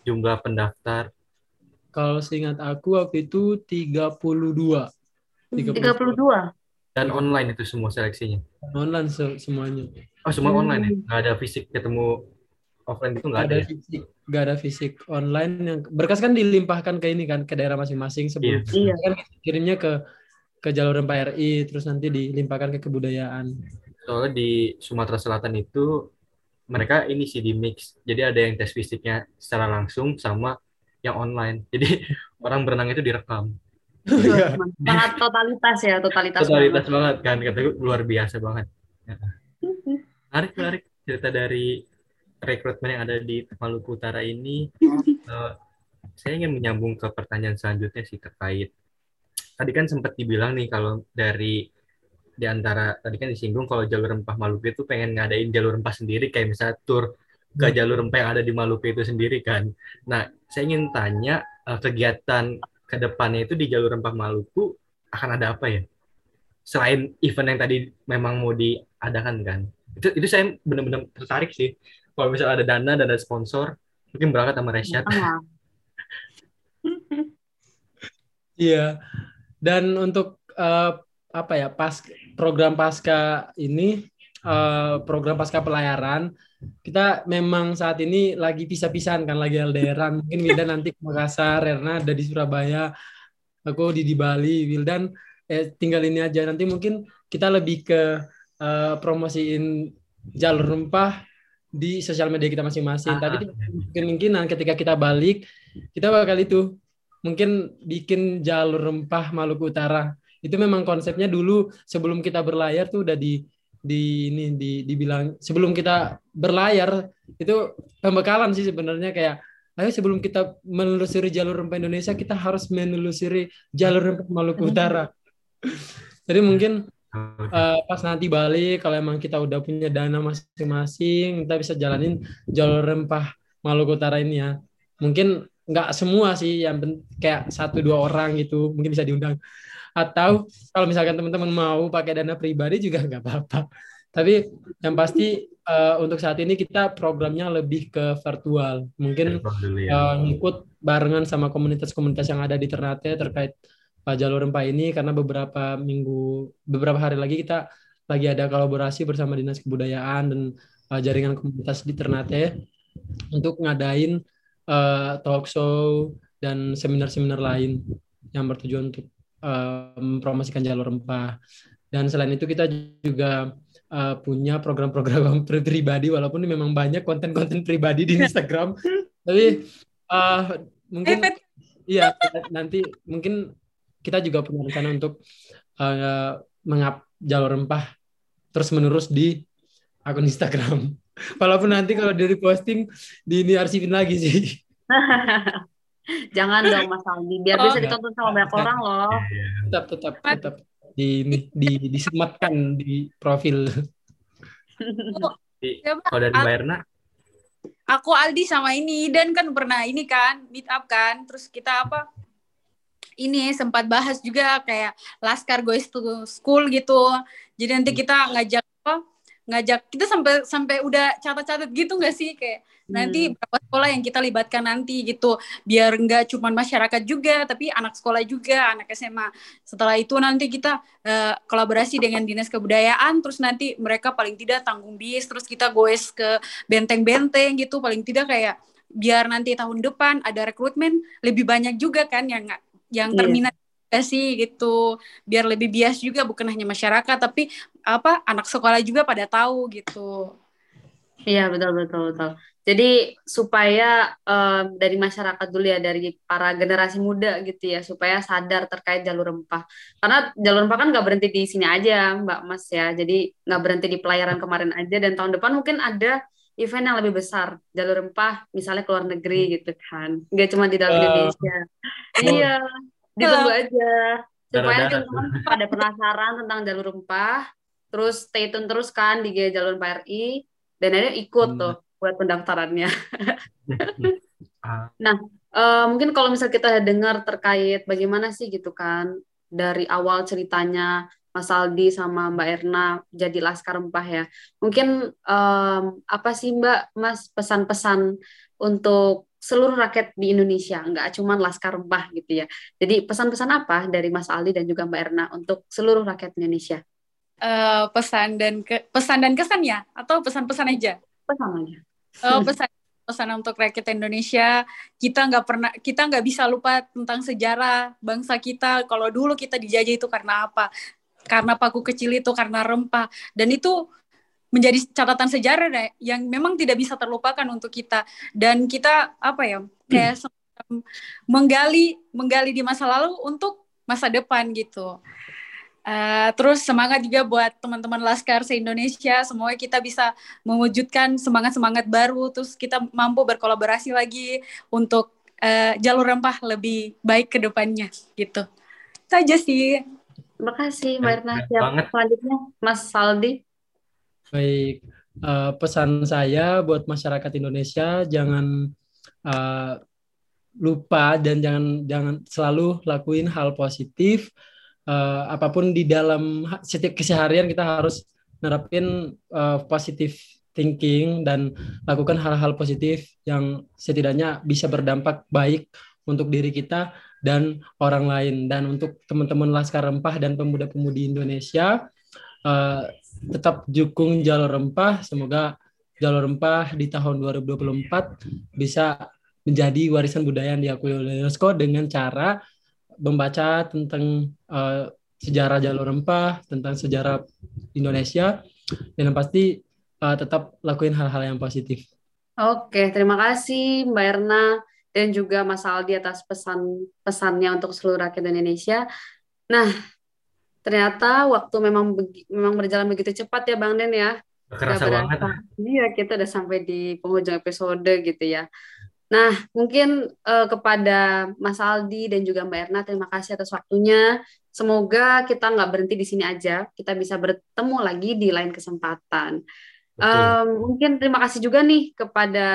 Jumlah pendaftar. kalau seingat aku waktu itu 32 32. Dan online itu semua seleksinya. online se- semuanya Oh, semua Hmm. online ya? Nggak ada fisik ketemu offline itu nggak ada ada ya? fisik nggak ada fisik online yang berkas kan dilimpahkan ke ini kan ke daerah masing-masing sebelum Iya. kan kirimnya ke ke jalur RI terus nanti dilimpahkan ke kebudayaan Soalnya di Sumatera Selatan itu mereka ini sih di mix. Jadi ada yang tes fisiknya secara langsung sama yang online. Jadi orang berenang itu direkam. Iya. Sangat totalitas ya, totalitas. Totalitas banget. banget kan, kataku luar biasa banget. Ya. Menarik, menarik cerita dari rekrutmen yang ada di Maluku Utara ini. Eh, saya ingin menyambung ke pertanyaan selanjutnya sih terkait. Tadi kan sempat dibilang nih kalau dari di antara tadi kan disinggung kalau jalur rempah Maluku itu pengen ngadain jalur rempah sendiri kayak misalnya tur ke jalur rempah yang ada di Maluku itu sendiri kan. Nah, saya ingin tanya eh, kegiatan ke depannya itu di jalur rempah Maluku akan ada apa ya? Selain event yang tadi memang mau diadakan kan. Itu itu saya benar-benar tertarik sih. Kalau misalnya ada dana dan ada sponsor, mungkin berangkat sama Resyad. Iya. Dan untuk eh, apa ya pas program pasca ini eh, program pasca pelayaran kita memang saat ini lagi pisah-pisahan kan lagi LDRan mungkin Wildan nanti ke Makassar Erna ada di Surabaya aku di di Bali Wildan eh, tinggal ini aja nanti mungkin kita lebih ke eh, promosiin jalur rempah di sosial media kita masing-masing. Ah. Tapi kemungkinan ketika kita balik, kita bakal itu mungkin bikin jalur rempah Maluku Utara. Itu memang konsepnya dulu sebelum kita berlayar tuh udah di di ini di dibilang sebelum kita berlayar itu pembekalan sih sebenarnya kayak ayo sebelum kita menelusuri jalur rempah Indonesia kita harus menelusuri jalur rempah Maluku Utara. Jadi mungkin uh, pas nanti balik kalau emang kita udah punya dana masing-masing kita bisa jalanin jalur rempah Maluku Utara ini ya. Mungkin nggak semua sih yang kayak satu dua orang gitu mungkin bisa diundang atau kalau misalkan teman-teman mau pakai dana pribadi juga nggak apa-apa. Tapi yang pasti uh, untuk saat ini kita programnya lebih ke virtual. Mungkin uh, ngikut barengan sama komunitas-komunitas yang ada di Ternate terkait uh, jalur rempah ini. Karena beberapa minggu beberapa hari lagi kita lagi ada kolaborasi bersama Dinas Kebudayaan dan uh, jaringan komunitas di Ternate untuk ngadain uh, talk show dan seminar-seminar lain yang bertujuan untuk mempromosikan jalur rempah. Dan selain itu kita juga uh, punya program-program pri- pribadi walaupun ini memang banyak konten-konten pribadi di Instagram. Tapi uh, mungkin iya nanti mungkin kita juga punya rencana untuk uh, mengap jalur rempah terus menerus di akun Instagram. Walaupun nanti kalau dari posting di ini arsipin lagi sih. Jangan dong Mas Aldi, biar Oh. bisa ditonton sama banyak orang loh. Iya. Tetap tetap tetap di ini di disematkan di profil. Siapa? Kalau dari Mbak Erna, aku Aldi sama ini dan kan pernah ini kan meet up kan terus kita apa ini sempat bahas juga kayak Laskar Goes to School gitu jadi nanti kita ngajak apa ngajak kita sampai sampai udah catat-catat gitu nggak sih? Kayak nanti berapa sekolah yang kita libatkan nanti gitu. Biar nggak cuma masyarakat juga tapi anak sekolah juga anak SMA setelah itu nanti kita eh, kolaborasi dengan dinas kebudayaan terus nanti mereka paling tidak tanggung bis terus kita goes ke benteng-benteng gitu. Paling tidak kayak biar nanti tahun depan ada rekrutmen lebih banyak juga kan yang yang Iya. terminat juga sih gitu biar lebih bias juga bukan hanya masyarakat tapi apa anak sekolah juga pada tahu gitu Iya betul betul betul. Jadi supaya eh, dari masyarakat dulu ya dari para generasi muda gitu ya supaya sadar terkait jalur rempah. Karena jalur rempah kan nggak berhenti di sini aja Mbak Mas ya. Jadi nggak berhenti di pelayaran kemarin aja dan tahun depan mungkin ada event yang lebih besar jalur rempah misalnya ke luar negeri gitu kan. Nggak cuma di dalam Eh, Indonesia. Iya ditunggu aja supaya teman-teman pada penasaran tentang jalur rempah. Terus stay tune terus kan di Gaya Jalur Rempah RI dan akhirnya ikut Hmm. tuh buat pendaftarannya. ah, Eh, mungkin kalau misal kita dengar terkait bagaimana sih gitu kan dari awal ceritanya Mas Aldi sama Mbak Erna jadi Laskar Rempah ya. Mungkin em, apa sih Mbak Mas pesan-pesan untuk seluruh rakyat di Indonesia, nggak cuma Laskar Rempah gitu ya. Jadi pesan-pesan apa dari Mas Aldi dan juga Mbak Erna untuk seluruh rakyat Indonesia? Eh, pesan dan ke- pesan dan kesan ya atau pesan-pesan aja Pesan aja. Oh, pesan pesan untuk rakyat Indonesia kita nggak pernah kita nggak bisa lupa tentang sejarah bangsa kita kalau dulu kita dijajah itu karena apa karena paku kecil itu karena rempah dan itu menjadi catatan sejarah deh, yang memang tidak bisa terlupakan untuk kita dan kita apa ya kayak semacam menggali menggali di masa lalu untuk masa depan gitu Eh, terus semangat juga buat teman-teman Laskar se-Indonesia. Semoga kita bisa mewujudkan semangat-semangat baru. Terus kita mampu berkolaborasi lagi untuk eh, jalur rempah lebih baik ke depannya gitu. Itu aja sih. Terima kasih Mbak Siap. Selanjutnya Mas Saldi. Baik, eh, pesan saya buat masyarakat Indonesia jangan eh, lupa dan jangan jangan selalu lakuin hal positif. Eh, apa pun di dalam setiap keseharian kita harus nerapin eh, positive thinking dan lakukan hal-hal positif yang setidaknya bisa berdampak baik untuk diri kita dan orang lain. Dan untuk teman-teman Laskar Rempah dan pemuda-pemudi Indonesia, eh, tetap dukung jalur rempah. Semoga jalur rempah di tahun 2024 bisa menjadi warisan budaya yang diakui oleh UNESCO dengan cara membaca tentang eh, sejarah jalur rempah, tentang sejarah Indonesia, dan yang pasti uh, tetap lakuin hal-hal yang positif. Oke, terima kasih Mbak Erna dan juga Mas Aldi atas pesan-pesannya untuk seluruh rakyat Indonesia. Nah, ternyata waktu memang memang berjalan begitu cepat ya Bang Den ya. Kerasa banget. Iya, kita udah sampai di penghujung episode gitu ya. Nah, mungkin uh, kepada Mas Aldi dan juga Mbak Erna, terima kasih atas waktunya. Semoga kita nggak berhenti di sini aja, kita bisa bertemu lagi di lain kesempatan. Um, mungkin terima kasih juga nih kepada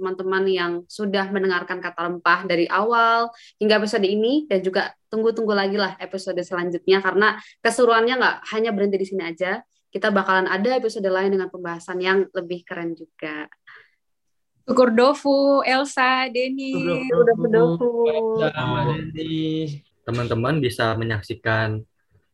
teman-teman yang sudah mendengarkan kata rempah dari awal hingga episode ini dan juga tunggu-tunggu lagi lah episode selanjutnya karena keseruannya nggak hanya berhenti di sini aja, kita bakalan ada episode lain dengan pembahasan yang lebih keren juga. Syukur Dofu, Elsa, Denny. Syukur Dofu. Teman-teman bisa menyaksikan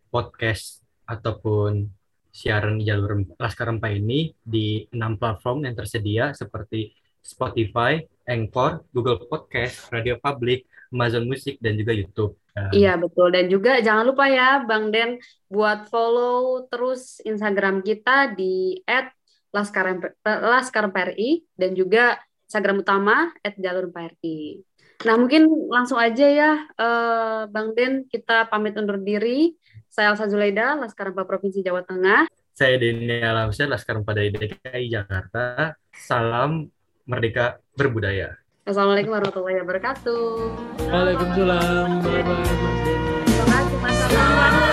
podcast ataupun siaran di jalur Laskar Rempah ini di enam platform yang tersedia seperti Spotify, Anchor, Google Podcast, Radio Public, Amazon Music, dan juga YouTube. Iya betul dan juga jangan lupa ya Bang Den buat follow terus Instagram kita di Laskar, Laskar PRI dan juga Instagram utama @jalur PRI. Nah mungkin langsung aja ya uh, Bang Den kita pamit undur diri. Saya Elsa Zulaida, Laskar Empat Provinsi Jawa Tengah. Saya Denny Alamsyah, Laskar Empat DKI Jakarta. Salam Merdeka Berbudaya. Assalamualaikum warahmatullahi wabarakatuh. Waalaikumsalam. Bye-bye. Terima kasih